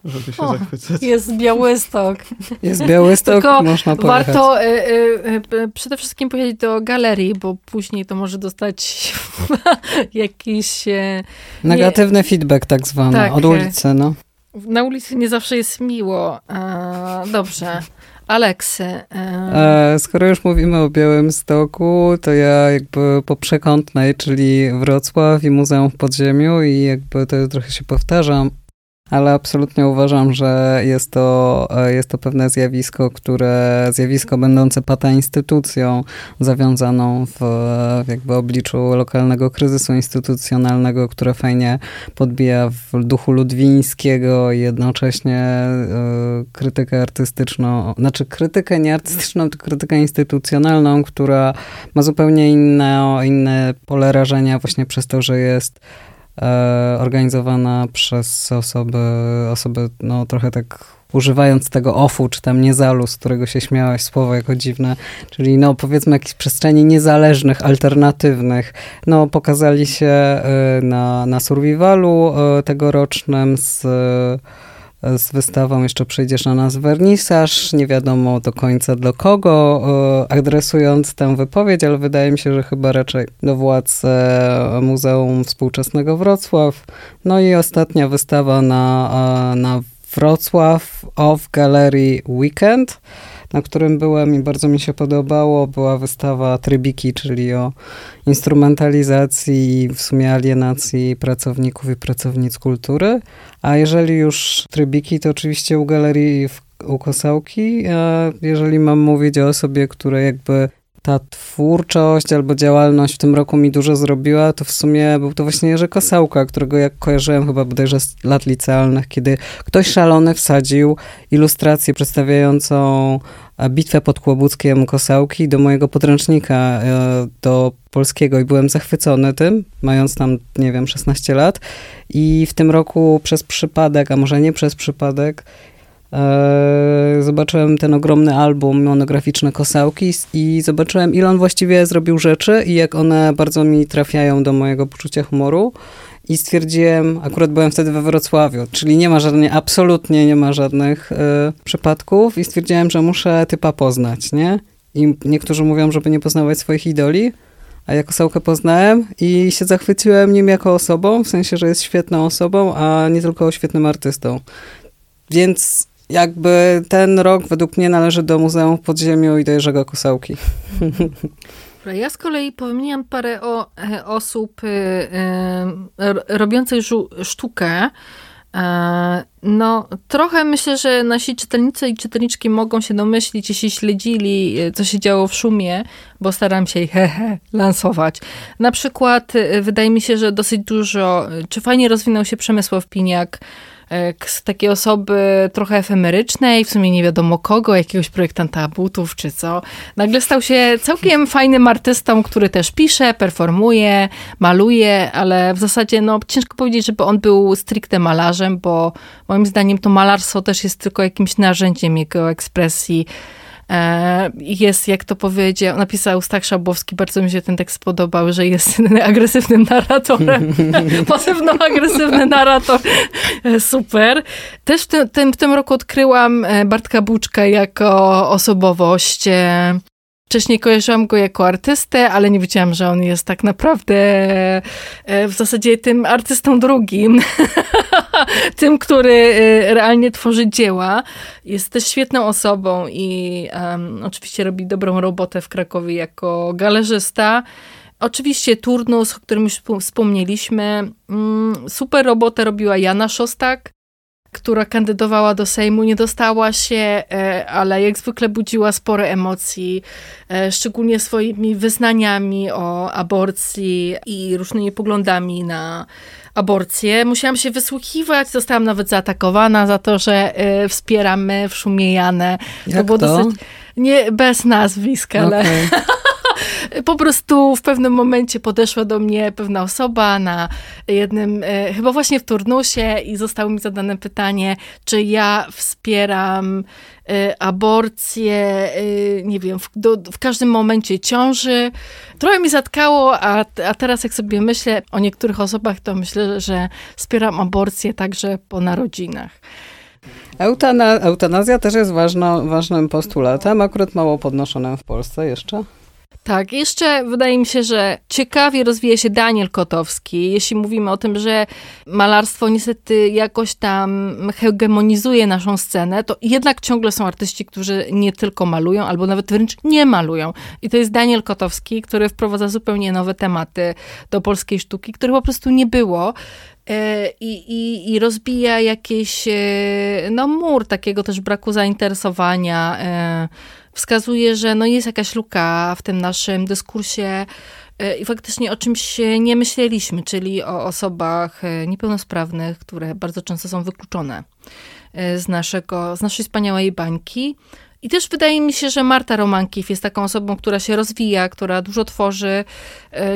żeby się o, zachwycać.
Jest Białystok.
Jest Białystok, Tylko można pojechać.
Warto y, y, y, przede wszystkim pojechać do galerii, bo później to może dostać jakiś... E,
Negatywny nie, feedback tak zwany, tak, od ulicy, no
na ulicy nie zawsze jest miło. E, dobrze. Aleksy.
E... E, skoro już mówimy o Białym Stoku, to ja jakby po przekątnej, czyli Wrocław i Muzeum w Podziemiu i jakby to trochę się powtarzam, ale absolutnie uważam, że jest to, e, jest to pewne zjawisko, które, zjawisko będące pata instytucją zawiązaną w, w jakby obliczu lokalnego kryzysu instytucjonalnego, które fajnie podbija w duchu ludwińskiego i jednocześnie y, krytykę artystyczną, znaczy krytykę nie artystyczną, tylko krytykę instytucjonalną, która ma zupełnie inne, inne pole rażenia właśnie przez to, że jest organizowana przez osoby, osoby no trochę tak używając tego ofu, czy tam niezalu, z którego się śmiałaś, słowo jako dziwne, czyli no powiedzmy jakichś przestrzeni niezależnych, alternatywnych, no pokazali się e, na, na Survivalu e, tegorocznym z z wystawą jeszcze przyjdziesz na nas wernisaż, nie wiadomo do końca do kogo, e, adresując tę wypowiedź, ale wydaje mi się, że chyba raczej do władz e, Muzeum Współczesnego Wrocław. No i ostatnia wystawa na, e, na Wrocław Off Gallery Weekend na którym byłem i bardzo mi się podobało, była wystawa Trybiki, czyli o instrumentalizacji i w sumie alienacji pracowników i pracownic kultury. A jeżeli już Trybiki, to oczywiście u galerii w, u Kosałki. A jeżeli mam mówić o osobie, która jakby ta twórczość albo działalność w tym roku mi dużo zrobiła, to w sumie był to właśnie Jerzy Kosałka, którego jak kojarzyłem chyba bodajże z lat licealnych, kiedy ktoś szalony wsadził ilustrację przedstawiającą e, bitwę pod Kłobuckiem Kosałki do mojego podręcznika e, do polskiego i byłem zachwycony tym, mając tam, nie wiem, 16 lat. I w tym roku przez przypadek, a może nie przez przypadek, zobaczyłem ten ogromny album monograficzny Kosałki i zobaczyłem, ile on właściwie zrobił rzeczy i jak one bardzo mi trafiają do mojego poczucia humoru. I stwierdziłem, akurat byłem wtedy we Wrocławiu, czyli nie ma żadnych, absolutnie nie ma żadnych y, przypadków i stwierdziłem, że muszę typa poznać, nie? I niektórzy mówią, żeby nie poznawać swoich idoli, a jako Sałkę poznałem i się zachwyciłem nim jako osobą, w sensie, że jest świetną osobą, a nie tylko świetnym artystą. Więc jakby ten rok według mnie należy do Muzeum w Podziemiu i do Jerzego Kusałki.
Ja z kolei powymieniam parę o, e, osób y, y, robiących sztukę. E, no, trochę myślę, że nasi czytelnicy i czytelniczki mogą się domyślić, jeśli śledzili, co się działo w szumie, bo staram się ich lansować. Na przykład, wydaje mi się, że dosyć dużo, czy fajnie rozwinął się Przemysław Piniak, E, z takiej osoby trochę efemerycznej, w sumie nie wiadomo kogo, jakiegoś projektanta butów czy co, nagle stał się całkiem fajnym artystą, który też pisze, performuje, maluje, ale w zasadzie no, ciężko powiedzieć, żeby on był stricte malarzem, bo moim zdaniem to malarstwo też jest tylko jakimś narzędziem jego ekspresji. E, jest, jak to powiedział, napisał Stach Szabowski, bardzo mi się ten tekst podobał, że jest agresywnym narratorem. Pasywno-agresywny narrator. E, super. Też w tym, w tym roku odkryłam e, Bartka Buczka jako osobowość. Wcześniej kojarzyłam go jako artystę, ale nie wiedziałam, że on jest tak naprawdę w zasadzie tym artystą drugim. tym, który y, realnie tworzy dzieła. Jest też świetną osobą i um, oczywiście robi dobrą robotę w Krakowie jako galerzysta. Oczywiście turnus, o którym już wspomnieliśmy. Mm, super robotę robiła Jana Szostak, która kandydowała do Sejmu, nie dostała się, e, ale jak zwykle budziła spore emocji, e, szczególnie swoimi wyznaniami o aborcji i różnymi poglądami na aborcję. Musiałam się wysłuchiwać, zostałam nawet zaatakowana za to, że y, wspieramy w szumie Janę.
Jak to było to? dosyć...
Nie, bez nazwisk, ale... Okay. po prostu w pewnym momencie podeszła do mnie pewna osoba na jednym, e, chyba właśnie w turnusie i zostało mi zadane pytanie, czy ja wspieram e, aborcję, e, nie wiem, w, do, w, każdym momencie ciąży. Trochę mi zatkało, a, a teraz jak sobie myślę o niektórych osobach, to myślę, że wspieram aborcję także po narodzinach.
Eutana, eutanazja też jest ważnym postulatem, akurat mało podnoszonym w Polsce jeszcze.
Tak, jeszcze wydaje mi się, że ciekawie rozwija się Daniel Kotowski. Jeśli mówimy o tym, że malarstwo niestety jakoś tam hegemonizuje naszą scenę, to jednak ciągle są artyści, którzy nie tylko malują, albo nawet wręcz nie malują. I to jest Daniel Kotowski, który wprowadza zupełnie nowe tematy do polskiej sztuki, których po prostu nie było. E, I, i, i rozbija jakiś e, no, mur takiego też braku zainteresowania e, wskazuje, że no jest jakaś luka w tym naszym dyskursie i faktycznie o czymś nie myśleliśmy, czyli o osobach niepełnosprawnych, które bardzo często są wykluczone z, naszego, z naszej wspaniałej bańki. I też wydaje mi się, że Marta Romankiw jest taką osobą, która się rozwija, która dużo tworzy,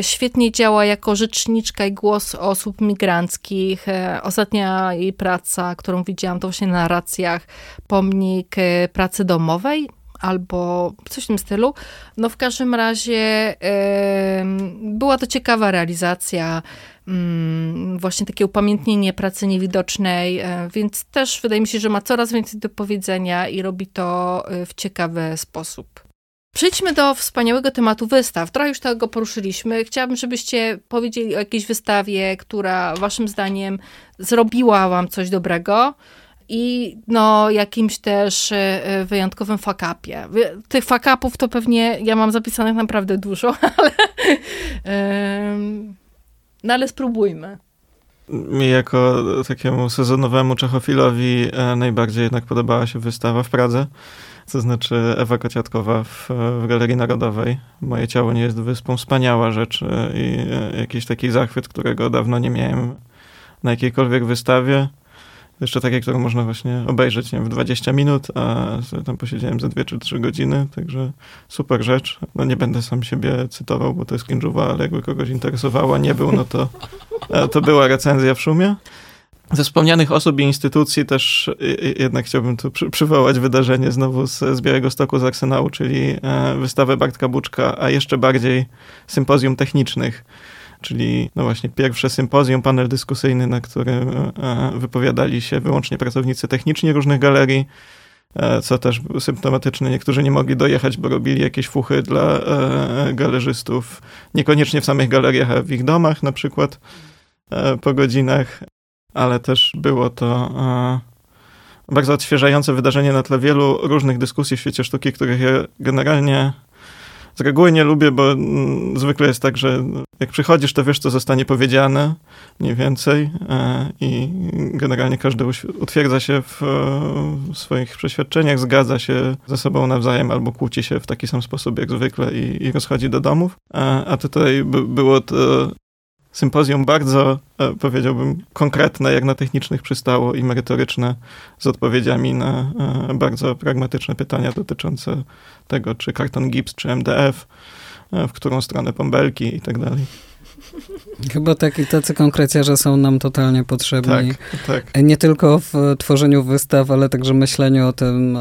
świetnie działa jako rzeczniczka i głos osób migranckich. Ostatnia jej praca, którą widziałam, to właśnie na narracjach Pomnik Pracy Domowej albo coś w tym stylu. No w każdym razie była to ciekawa realizacja, właśnie takie upamiętnienie pracy niewidocznej, e, więc też wydaje mi się, że ma coraz więcej do powiedzenia i robi to e, w ciekawy sposób. Przejdźmy do wspaniałego tematu wystaw. Trochę już tego poruszyliśmy. Chciałabym, żebyście powiedzieli o jakiejś wystawie, która waszym zdaniem zrobiła wam coś dobrego, i no, jakimś też e, wyjątkowym fakapie. Tych fakapów to pewnie ja mam zapisanych naprawdę dużo, ale, no ale spróbujmy.
Mi jako takiemu sezonowemu czechofilowi e, najbardziej jednak podobała się wystawa w Pradze, to znaczy Ewa Kociatkowa w, w Galerii Narodowej. Moje ciało nie jest wyspą, wspaniała rzecz i jakiś taki zachwyt, którego dawno nie miałem na jakiejkolwiek wystawie. Jeszcze takie, które można właśnie obejrzeć nie w 20 minut, a tam posiedziałem za 2 czy 3 godziny, także super rzecz. No nie będę sam siebie cytował, bo to jest cringe'owa, ale jakby kogoś interesowało, nie był, no to, e, to była recenzja w szumie. Ze wspomnianych osób i instytucji też jednak chciałbym tu przy, przywołać wydarzenie znowu z, z Białego Stoku, z Arsenału, czyli e, wystawę Bartka Buczka, a jeszcze bardziej sympozjum technicznych czyli no właśnie pierwsze sympozjum, panel dyskusyjny, na którym e, wypowiadali się wyłącznie pracownicy techniczni różnych galerii, e, co też symptomatyczne. Niektórzy nie mogli dojechać, bo robili jakieś fuchy dla e, galerzystów, niekoniecznie w samych galeriach, a w ich domach na przykład po godzinach, ale też było to bardzo odświeżające wydarzenie na tle wielu różnych dyskusji w świecie sztuki, których ja generalnie z reguły nie lubię, bo mm, zwykle jest tak, że jak przychodzisz, to wiesz, co zostanie powiedziane, mniej więcej e, i generalnie każdy utwierdza się w, swoich przeświadczeniach, zgadza się ze sobą nawzajem albo kłóci się w taki sam sposób jak zwykle i, i rozchodzi do domów. A, a tutaj by, było to sympozjum bardzo, e, powiedziałbym, konkretne, jak na technicznych przystało i merytoryczne, z odpowiedziami na e, bardzo pragmatyczne pytania dotyczące tego, czy karton gips, czy MDF, e, w którą stronę pąbelki i tak dalej.
Chyba taki, tacy konkreciarze są nam totalnie potrzebni.
Tak, tak.
Nie tylko w tworzeniu wystaw, ale także myśleniu o tym,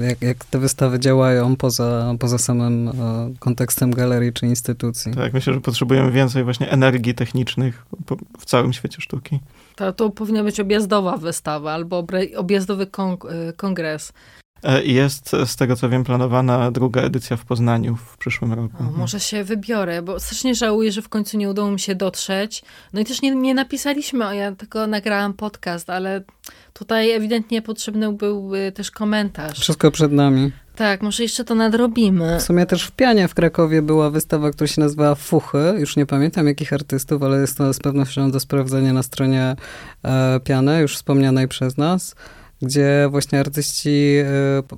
jak, jak te wystawy działają poza, poza samym kontekstem galerii czy instytucji.
Tak, myślę, że potrzebujemy więcej właśnie energii technicznych w całym świecie sztuki.
To, to powinna być objazdowa wystawa albo objazdowy y, kongres.
E, jest, z tego co wiem, planowana druga edycja w Poznaniu w przyszłym roku.
O, może się wybiorę, bo strasznie żałuję, że w końcu nie udało mi się dotrzeć. No i też nie, nie napisaliśmy, ja tylko nagrałam podcast, ale tutaj ewidentnie potrzebny był też komentarz.
Wszystko przed nami.
Tak, może jeszcze to nadrobimy.
W sumie też w Pianie w Krakowie była wystawa, która się nazywała Fuchy. Już nie pamiętam jakich artystów, ale jest to z pewnością do sprawdzenia na stronie e, Piany, już wspomnianej przez nas gdzie właśnie artyści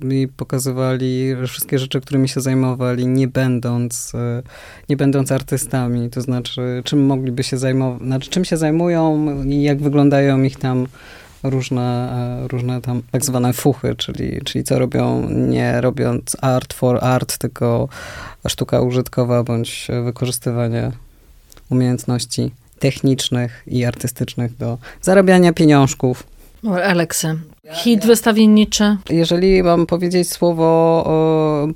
e, mi pokazywali wszystkie rzeczy, którymi się zajmowali, nie będąc, e, nie będąc artystami. To znaczy, czym mogliby się zajmować, znaczy czym się zajmują i jak wyglądają ich tam różne, e, różne tam tak zwane fuchy, czyli, czyli co robią, nie robiąc art for art, tylko sztuka użytkowa bądź wykorzystywanie umiejętności technicznych i artystycznych do zarabiania pieniążków.
Aleksy, hit wystawienniczy.
Jeżeli mam powiedzieć słowo,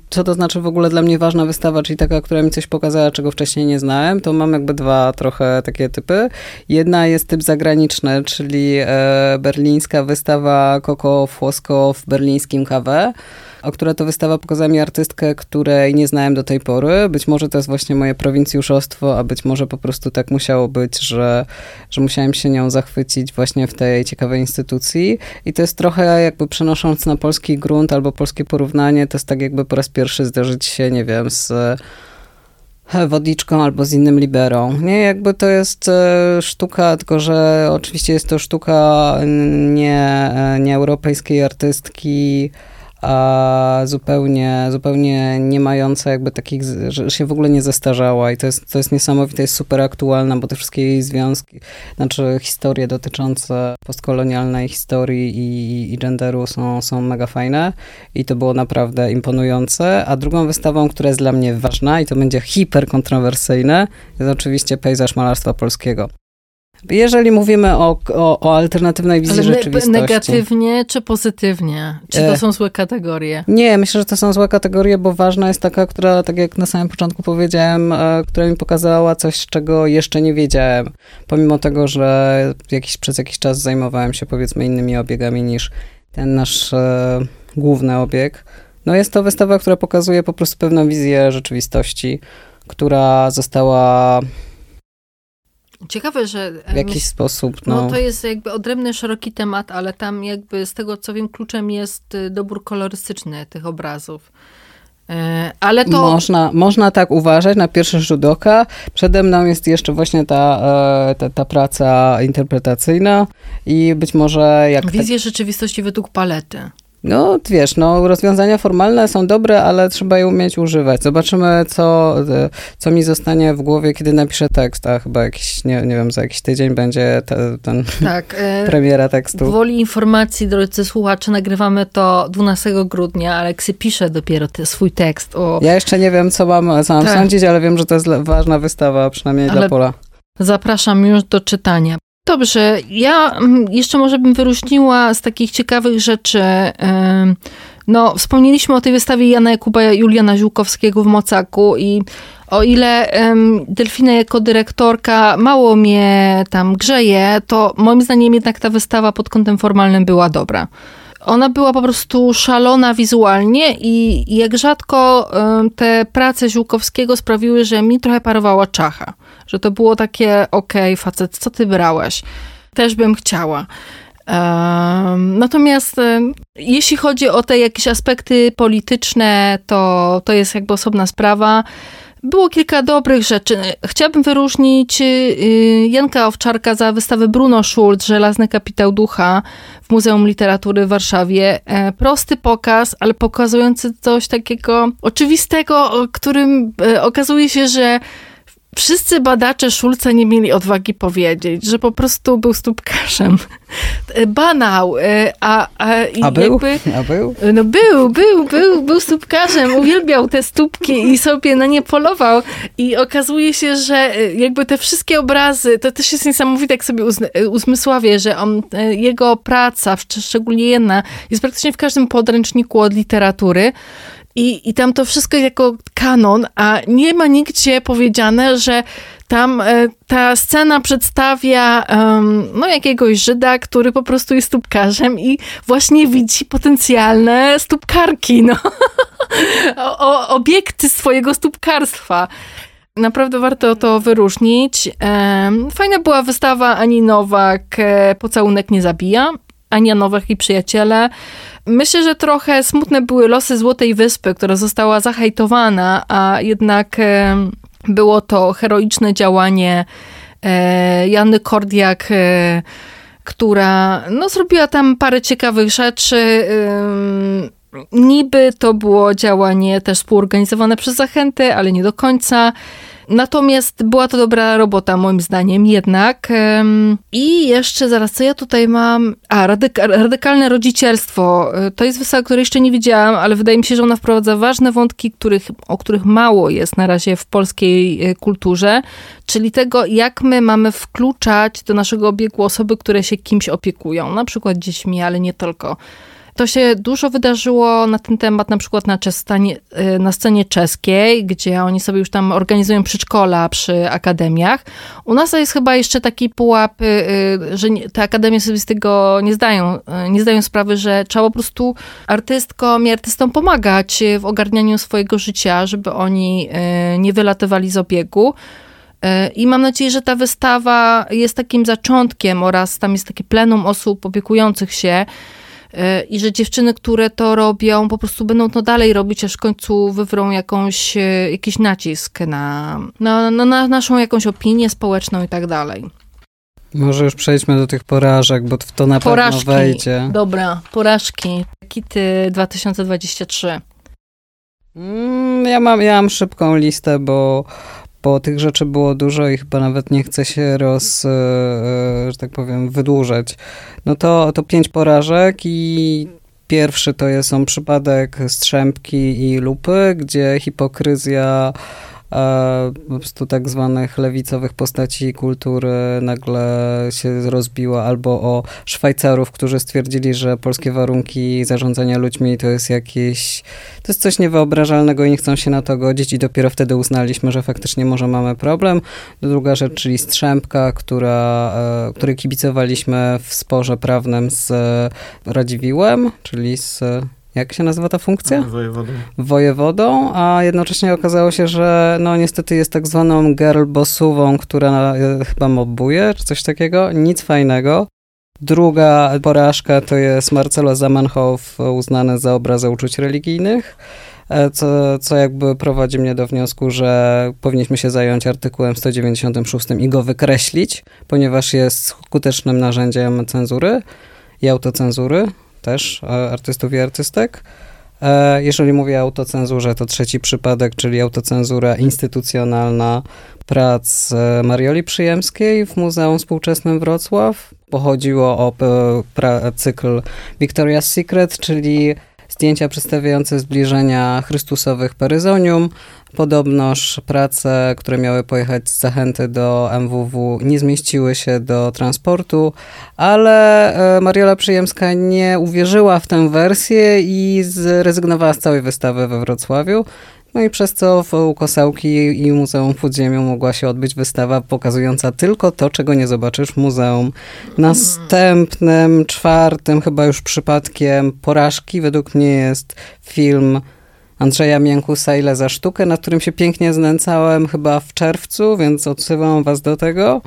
co to znaczy w ogóle dla mnie ważna wystawa, czyli taka, która mi coś pokazała, czego wcześniej nie znałem, to mam jakby dwa trochę takie typy. Jedna jest typ zagraniczny, czyli e, berlińska wystawa Coco Fosco w berlińskim kawę o która to wystawa pokazała mi artystkę, której nie znałem do tej pory. Być może to jest właśnie moje prowincjuszostwo, a być może po prostu tak musiało być, że, że musiałem się nią zachwycić właśnie w tej ciekawej instytucji. I to jest trochę jakby przenosząc na polski grunt albo polskie porównanie, to jest tak jakby po raz pierwszy zdarzyć się, nie wiem, z e, wodniczką albo z innym liberą. Nie, jakby to jest e, sztuka, tylko że oczywiście jest to sztuka nie, e, nie europejskiej artystki, a zupełnie, zupełnie nie mająca jakby takich, że się w ogóle nie zestarzała i to jest, to jest niesamowite, jest super aktualna, bo te wszystkie jej związki, znaczy historie dotyczące postkolonialnej historii i, i genderu są, są mega fajne i to było naprawdę imponujące, a drugą wystawą, która jest dla mnie ważna i to będzie hiperkontrowersyjne, jest oczywiście pejzaż malarstwa polskiego. Jeżeli mówimy o, o, o alternatywnej wizji Ale rzeczywistości.
negatywnie czy pozytywnie? Czy to e, są złe kategorie?
Nie, myślę, że to są złe kategorie, bo ważna jest taka, która, tak jak na samym początku powiedziałem, e, która mi pokazała coś, czego jeszcze nie wiedziałem. Pomimo tego, że jakiś, przez jakiś czas zajmowałem się powiedzmy innymi obiegami niż ten nasz e, główny obieg. No jest to wystawa, która pokazuje po prostu pewną wizję rzeczywistości, która została
Ciekawe, że...
W jakiś sposób, no.
no. to jest jakby odrębny, szeroki temat, ale tam jakby z tego, co wiem, kluczem jest y, dobór kolorystyczny tych obrazów. E, ale to...
Można, można tak uważać na pierwszy rzut oka. Przede mną jest jeszcze właśnie ta, e, ta, ta praca interpretacyjna i być może jak...
Wizja tak... rzeczywistości według palety.
No, wiesz, no, rozwiązania formalne są dobre, ale trzeba je umieć używać. Zobaczymy, co, co mi zostanie w głowie, kiedy napiszę tekst, a chyba jakiś, nie, nie wiem, za jakiś tydzień będzie te, ten tak, e, premiera tekstu.
Woli informacji, drodzy słuchacze, nagrywamy to 12 grudnia. Aleksy pisze dopiero te, swój tekst. O...
Ja jeszcze nie wiem, co mam, co mam tak. sądzić, ale wiem, że to jest ważna wystawa, przynajmniej ale dla Pola.
Zapraszam już do czytania. Dobrze, ja mm, jeszcze może bym wyróżniła z takich ciekawych rzeczy. No, wspomnieliśmy o tej wystawie Jana Jakuba Juliana Ziółkowskiego w Mocaku i o ile um, Delfina jako dyrektorka mało mnie tam grzeje, to moim zdaniem jednak ta wystawa pod kątem formalnym była dobra. Ona była po prostu szalona wizualnie i jak rzadko um, te prace Ziółkowskiego sprawiły, że mi trochę parowała czacha że to było takie, okej, okay, facet, co ty brałeś? Też bym chciała. Natomiast jeśli chodzi o te jakieś aspekty polityczne, to, to jest jakby osobna sprawa. Było kilka dobrych rzeczy. Chciałabym wyróżnić y, y, Janka Owczarka za wystawę Bruno Schulz, Żelazny Kapitał Ducha w Muzeum Literatury w Warszawie. E, prosty pokaz, ale pokazujący coś takiego oczywistego, którym e, okazuje się, że wszyscy badacze Szulca nie mieli odwagi powiedzieć, że po prostu był stópkarzem. Banał. E, a, a,
a był? Jakby, a był?
No był, był, był, był stópkarzem, uwielbiał te stópki i sobie na nie polował i okazuje się, że e, jakby te wszystkie obrazy, to też jest niesamowite, jak sobie e, uzmysławię, że on, jego praca, szczególnie jedna, jest praktycznie w każdym podręczniku od literatury, i, I tam to wszystko jako kanon, a nie ma nigdzie powiedziane, że tam e, ta scena przedstawia um, no, jakiegoś Żyda, który po prostu jest stópkarzem i właśnie widzi potencjalne stópkarki, no. o, obiekty swojego stópkarstwa. Naprawdę warto to wyróżnić. Fajna była wystawa Ani Nowak, e, Pocałunek nie zabija. Ania Nowak i przyjaciele. Myślę, że trochę smutne były losy Złotej Wyspy, która została zahejtowana, a jednak e, było to heroiczne działanie e, Jany Kordiak, e, która no, zrobiła tam parę ciekawych rzeczy. Niby to było działanie też współorganizowane przez Zachęty, ale nie do końca. Natomiast była to dobra robota, moim zdaniem, jednak. I jeszcze zaraz, co ja tutaj mam? A, radyka radykalne rodzicielstwo. E, to jest wystawa, której jeszcze nie widziałam, ale wydaje mi się, że ona wprowadza ważne wątki, których, o których mało jest na razie w polskiej e, kulturze, czyli tego, jak my mamy wkluczać do naszego obiegu osoby, które się kimś opiekują, na przykład dziećmi, ale nie tylko. To się dużo wydarzyło na ten temat, na przykład na, czestanie, y, na scenie czeskiej, gdzie oni sobie już tam organizują przedszkola przy akademiach. U nas jest chyba jeszcze taki pułap, y, y, że te akademie sobie z tego nie zdają, nie zdają sprawy, że trzeba po prostu artystkom i artystom pomagać w ogarnianiu swojego życia, żeby oni nie wylatywali z obiegu. I mam nadzieję, że ta wystawa jest takim zaczątkiem oraz tam jest takie plenum osób opiekujących się i że dziewczyny, które to robią, po prostu będą to dalej robić, aż w końcu wywrą jakąś, e, jakiś nacisk na, na, na, na naszą jakąś opinię społeczną i tak dalej.
Może już przejdźmy do tych porażek, bo w to na Porażki. pewno wejdzie.
Dobra, porażki. Kity 2023.
Mm, ja mam, ja mam szybką listę, bo bo tych rzeczy było dużo i chyba nawet nie chce się roz, e, e, że tak powiem, wydłużać. No to, to pięć porażek i pierwszy to jest on przypadek Strzępki i Lupy, gdzie hipokryzja po prostu tak zwanych lewicowych postaci kultury nagle się rozbiła, albo o Szwajcarów, którzy stwierdzili, że polskie warunki zarządzania ludźmi to jest jakieś, to jest coś niewyobrażalnego i nie chcą się na to godzić i dopiero wtedy uznaliśmy, że faktycznie może mamy problem. Druga rzecz, czyli Strzępka, która, e, której kibicowaliśmy w sporze prawnym z Radziwiłem, czyli z jak się nazywa ta funkcja?
Wojewodą.
Wojewodą, a jednocześnie okazało się, że no niestety jest tak zwaną girl bossową, która e, chyba mobbuje, czy coś takiego. Nic fajnego. Druga porażka to jest Marcelo Zamenhof, uznany za obrazę uczuć religijnych, e, co, co jakby prowadzi mnie do wniosku, że powinniśmy się zająć artykułem 196 i go wykreślić, ponieważ jest skutecznym narzędziem cenzury i autocenzury też e, artystów i artystek. E, jeżeli mówię o autocenzurze, to trzeci przypadek, czyli autocenzura instytucjonalna prac e, Marioli Przyjemskiej w Muzeum Współczesnym Wrocław. Pochodziło o cykl Victoria's Secret, czyli zdjęcia przedstawiające zbliżenia Chrystusowych Peryzonium. Podobnoż prace, które miały pojechać z zachęty do MWW, nie zmieściły się do transportu, ale e, Mariola Przyjemska nie uwierzyła w tę wersję i zrezygnowała z całej wystawy we Wrocławiu. No i przez co w Kosełki i Muzeum Podziemiu mogła się odbyć wystawa pokazująca tylko to, czego nie zobaczysz w muzeum. Następnym, czwartym chyba już przypadkiem porażki według mnie jest film Andrzeja Miękusa Ile za sztukę, na którym się pięknie znęcałem chyba w czerwcu, więc odsyłam was do tego.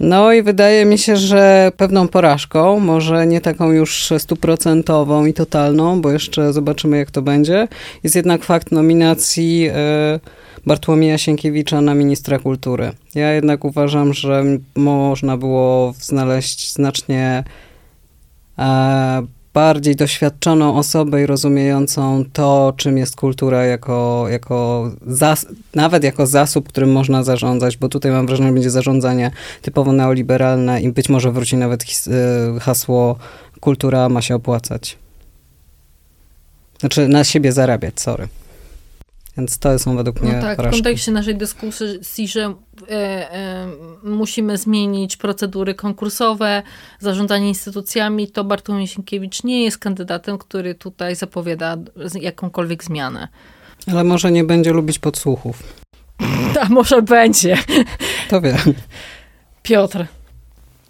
No i wydaje mi się, że pewną porażką, może nie taką już stuprocentową i totalną, bo jeszcze zobaczymy jak to będzie, jest jednak fakt nominacji e, Bartłomieja Sienkiewicza na ministra kultury. Ja jednak uważam, że można było znaleźć znacznie e, bardziej doświadczoną osobę i rozumiejącą to, czym jest kultura jako, jako zas, nawet jako zasób, którym można zarządzać, bo tutaj mam wrażenie, że będzie zarządzanie typowo neoliberalne i być może wróci nawet his, e, hasło kultura ma się opłacać. Znaczy na siebie zarabiać, sorry. Więc to są według mnie
No tak,
porażki.
w kontekście naszej dyskusji, że e, e, musimy zmienić procedury konkursowe, zarządzanie instytucjami, to Bartłomiej Sienkiewicz nie jest kandydatem, który tutaj zapowiada jakąkolwiek zmianę.
Ale może nie będzie lubić podsłuchów.
A może będzie.
To wiem.
Piotr.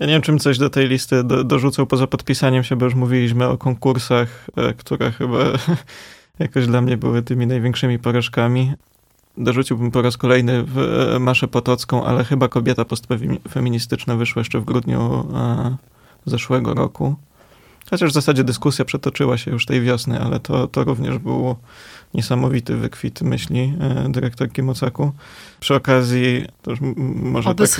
Ja nie wiem, czym coś do tej listy do, dorzucał poza podpisaniem się, bo już mówiliśmy o konkursach, e, które chyba jakoś dla mnie były tymi największymi porażkami. Dorzuciłbym po raz kolejny w e, Maszę Potocką, ale chyba kobieta postfeministyczna wyszła jeszcze w grudniu e, zeszłego roku. Chociaż w zasadzie dyskusja przetoczyła się już tej wiosny, ale to, to również był niesamowity wykwit myśli e, dyrektorki Mocaku. Przy okazji, to już może
Oby
tak,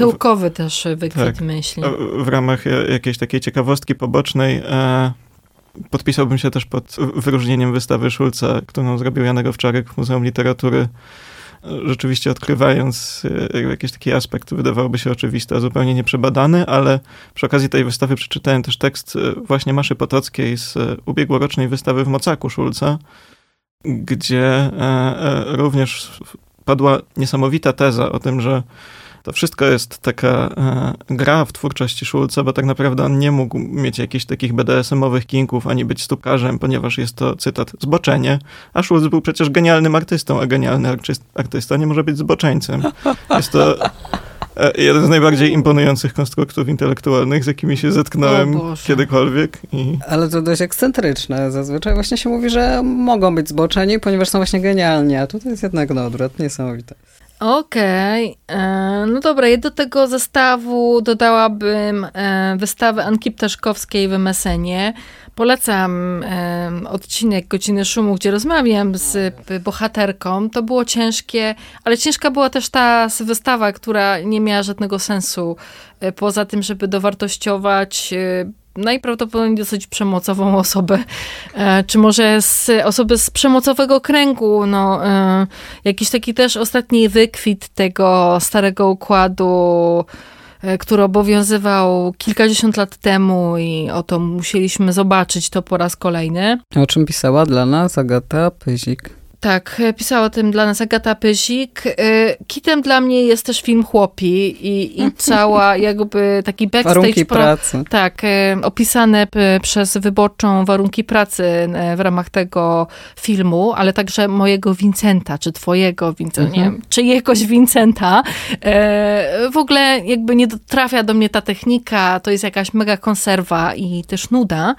też wykwit
tak,
myśli.
w ramach jakiejś takiej ciekawostki pobocznej e, podpisałbym się też pod wyróżnieniem wystawy Szulca, którą zrobił Janek Owczarek w Muzeum Literatury rzeczywiście odkrywając e, jakiś taki aspekt, wydawałoby się oczywisty, a zupełnie nieprzebadany, ale przy okazji tej wystawy przeczytałem też tekst e, właśnie Maszy Potockiej z e, ubiegłorocznej wystawy w Mocaku Szulca, gdzie również padła niesamowita teza o tym, że to wszystko jest taka e, gra w twórczości Szulca, bo tak naprawdę on nie mógł mieć jakichś takich BDSM-owych kinków, ani być stópkarzem, ponieważ jest to, cytat, zboczenie, a Szulc był przecież genialnym artystą, a genialny artysta nie może być zboczeńcem. Jest to e, jeden z najbardziej imponujących konstruktów intelektualnych, z jakimi się zetknąłem kiedykolwiek. I...
Ale to dość ekscentryczne. Zazwyczaj właśnie się mówi, że mogą być zboczeni, ponieważ są właśnie genialni, a tutaj jest jednak no odwrot, niesamowite.
Okej, okay. E, no dobra, ja do tego zestawu dodałabym e, wystawę Anki Ptaszkowskiej w MSN-ie. Polecam e, odcinek Godziny Szumu, gdzie rozmawiam z bohaterką. To było ciężkie, ale ciężka była też ta wystawa, która nie miała żadnego sensu, poza tym, żeby dowartościować najprawdopodobniej dosyć przemocową osobę, e, czy może z osoby z przemocowego kręgu, no, e, jakiś taki też ostatni wykwit tego starego układu, e, który obowiązywał kilkadziesiąt lat temu i oto musieliśmy zobaczyć to po raz kolejny.
O czym pisała dla nas Agata Pyzik?
Tak, pisała o tym dla nas Agata Pyzik. Y, kitem dla mnie jest też film Chłopi i, i cała jakby taki backstage.
Warunki pro, pracy.
Tak, y, opisane przez wyborczą warunki pracy w ramach tego filmu, ale także mojego Vincenta, czy twojego Vincenta, mhm. nie wiem, czyjegoś Vincenta. W ogóle jakby nie trafia do mnie ta technika, to jest jakaś mega konserwa i też nuda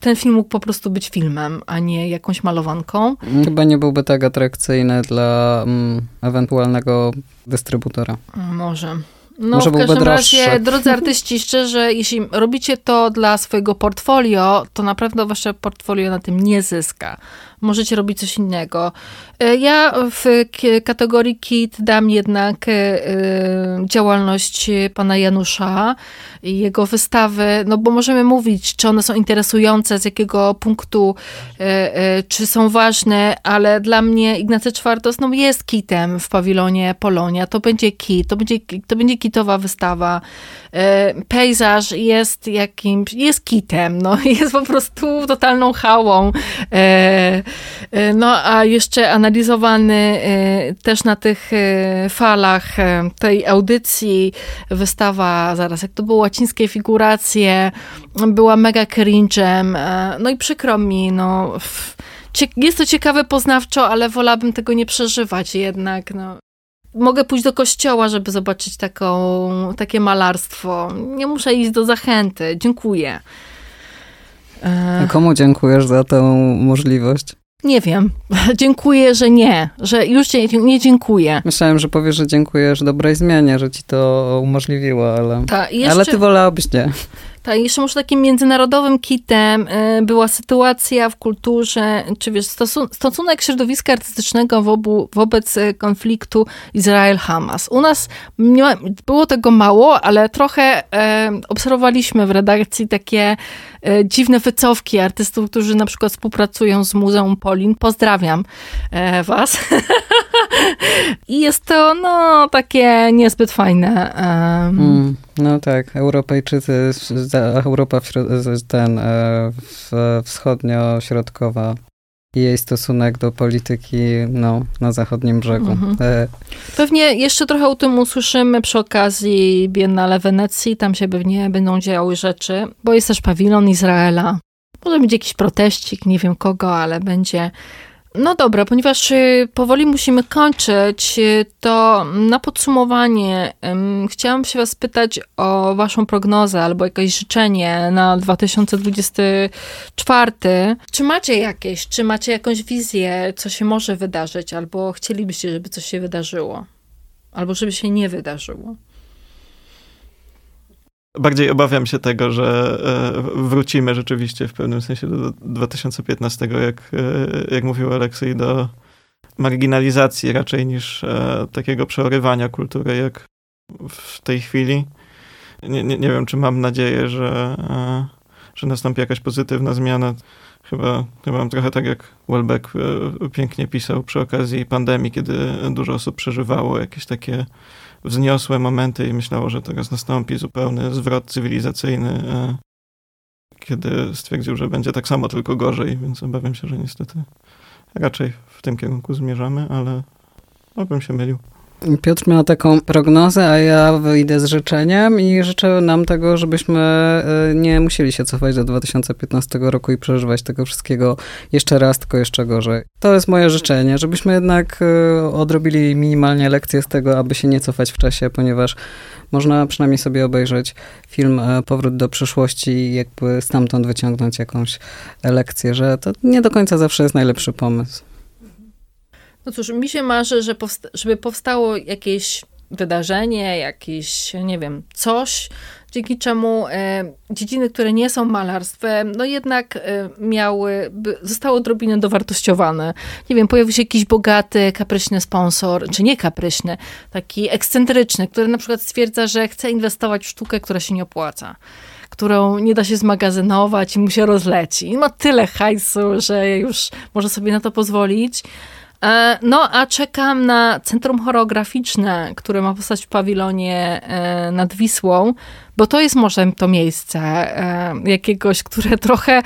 ten film mógł po prostu być filmem, a nie jakąś malowanką.
Chyba nie byłby tak atrakcyjny dla mm, ewentualnego dystrybutora.
Może. No, Może w każdym droższy. razie, drodzy artyści, szczerze, jeśli robicie to dla swojego portfolio, to na pewno wasze portfolio na tym nie zyska możecie robić coś innego. E, ja w kategorii KIT dam jednak e, e, działalność pana Janusza i jego wystawy, no bo możemy mówić, czy one są interesujące, z jakiego punktu, czy są ważne, ale dla mnie Ignacy Czwartos no, jest kitem w pawilonie Polonia. To będzie kit, to będzie, to będzie kitowa wystawa. Pejzaż jest jakimś, jest kitem, no, jest po prostu totalną hałą. No a jeszcze analizowany e, też na tych e, falach tej audycji wystawa, zaraz jak to było, łacińskie figuracje, była mega cringe'em, no i przykro mi, no jest to ciekawe poznawczo, ale wolałabym tego nie przeżywać jednak, no. Mogę pójść do kościoła, żeby zobaczyć taką, takie malarstwo. Nie muszę iść do zachęty. Dziękuję.
A komu dziękujesz za tę możliwość?
Nie wiem. dziękuję, że nie. Że już nie, nie dziękuję.
Myślałem, że powiesz, że dziękujesz dobrej zmianie, że ci to umożliwiło, ale,
Ta, jeszcze...
ale ty wolałabyś nie.
Tak, jeszcze może takim międzynarodowym kitem y, była sytuacja w kulturze, czy wiesz, stosunek środowiska artystycznego wobu, wobec y, konfliktu Izrael-Hamas. U nas nie, było tego mało, ale trochę obserwowaliśmy w redakcji takie dziwne wycofki artystów, którzy na przykład współpracują z Muzeum Polin. Pozdrawiam e, was. I jest to, no, takie niezbyt fajne.
Mm, no tak, Europejczycy, Europa ten e, wschodnio-środkowa i jej stosunek do polityki no, na zachodnim brzegu. Mhm. E,
pewnie jeszcze trochę o tym usłyszymy przy okazji Biennale Wenecji, tam się pewnie będą działy rzeczy, bo jest też pawilon Izraela. Może będzie jakiś proteścik, nie wiem kogo, ale będzie no dobra, ponieważ y, powoli musimy kończyć, y, to na podsumowanie um, chciałam się was pytać o waszą prognozę albo jakieś życzenie na 2024. Czy macie jakieś, czy macie jakąś wizję, co się może wydarzyć, albo chcielibyście, żeby coś się wydarzyło, albo żeby się nie wydarzyło?
Bardziej obawiam się tego, że e, wrócimy rzeczywiście w pewnym sensie do 2015, jak, e, jak mówił Aleksiej, do marginalizacji raczej niż e, takiego przeorywania kultury, jak w tej chwili. Nie, nie, nie wiem, czy mam nadzieję, że, że nastąpi jakaś pozytywna zmiana. Chyba, chyba trochę tak, jak Welbeck pięknie pisał przy okazji pandemii, kiedy dużo osób przeżywało jakieś takie wzniosłe momenty i myślało, że teraz nastąpi zupełny zwrot cywilizacyjny, e, kiedy stwierdził, że będzie tak samo, tylko gorzej, więc obawiam się, że niestety raczej w tym kierunku zmierzamy, ale obym się mylił.
Piotr miał taką prognozę, a ja wyjdę z życzeniem i życzę nam tego, żebyśmy e, nie musieli się cofać do 2015 roku i przeżywać tego wszystkiego jeszcze raz, tylko jeszcze gorzej. To jest moje życzenie, żebyśmy jednak e, odrobili minimalnie lekcję z tego, aby się nie cofać w czasie, ponieważ można przynajmniej sobie obejrzeć film e, Powrót do przyszłości i jakby stamtąd wyciągnąć jakąś lekcję, że to nie do końca zawsze jest najlepszy pomysł.
No cóż, mi się marzy, że powsta żeby powstało jakieś wydarzenie, jakieś, nie wiem, coś, dzięki czemu e, dziedziny, które nie są malarstwem, no jednak e, miały, zostały odrobinę dowartościowane. Nie wiem, pojawił się jakiś bogaty, kapryśny sponsor, czy nie kapryśny, taki ekscentryczny, który na przykład stwierdza, że chce inwestować w sztukę, która się nie opłaca którą nie da się zmagazynować i mu się rozleci. I ma tyle hajsu, że już może sobie na to pozwolić. E, no, a czekam na Centrum Choreograficzne, które ma powstać w pawilonie e, nad Wisłą, bo to jest może to miejsce e, jakiegoś, które trochę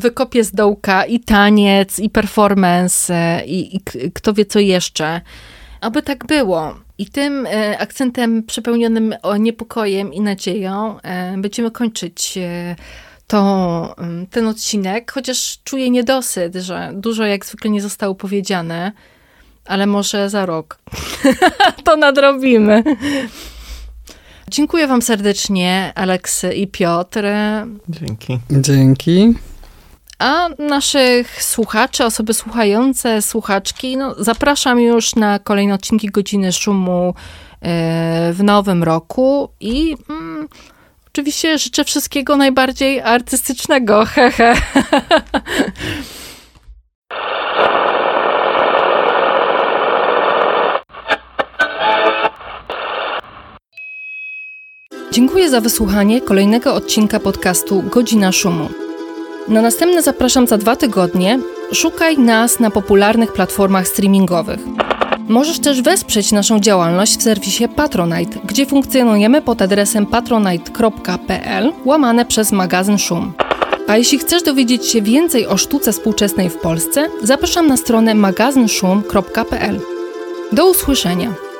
wykopie z dołka i taniec, i performance, i, i kto wie co jeszcze. Aby tak było. I tym akcentem przepełnionym niepokojem i nadzieją będziemy kończyć to, ten odcinek, chociaż czuję niedosyt, że dużo jak zwykle nie zostało powiedziane, ale może za rok to nadrobimy. Dziękuję Wam serdecznie, Aleksy i Piotr.
Dzięki.
Dzięki.
A naszych słuchaczy, osoby słuchające, słuchaczki, no, zapraszam już na kolejne odcinki Godziny Szumu e, w nowym roku i mm, oczywiście życzę wszystkiego najbardziej artystycznego. Hehe. Dziękuję za wysłuchanie kolejnego odcinka podcastu Godzina Szumu. Na następne zapraszam za dwa tygodnie. Szukaj nas na popularnych platformach streamingowych. Możesz też wesprzeć naszą działalność w serwisie Patronite, gdzie funkcjonujemy pod adresem patronite.pl łamane przez magazyn Szum. A jeśli chcesz dowiedzieć się więcej o sztuce współczesnej w Polsce, zapraszam na stronę magazynszum.pl. Do usłyszenia!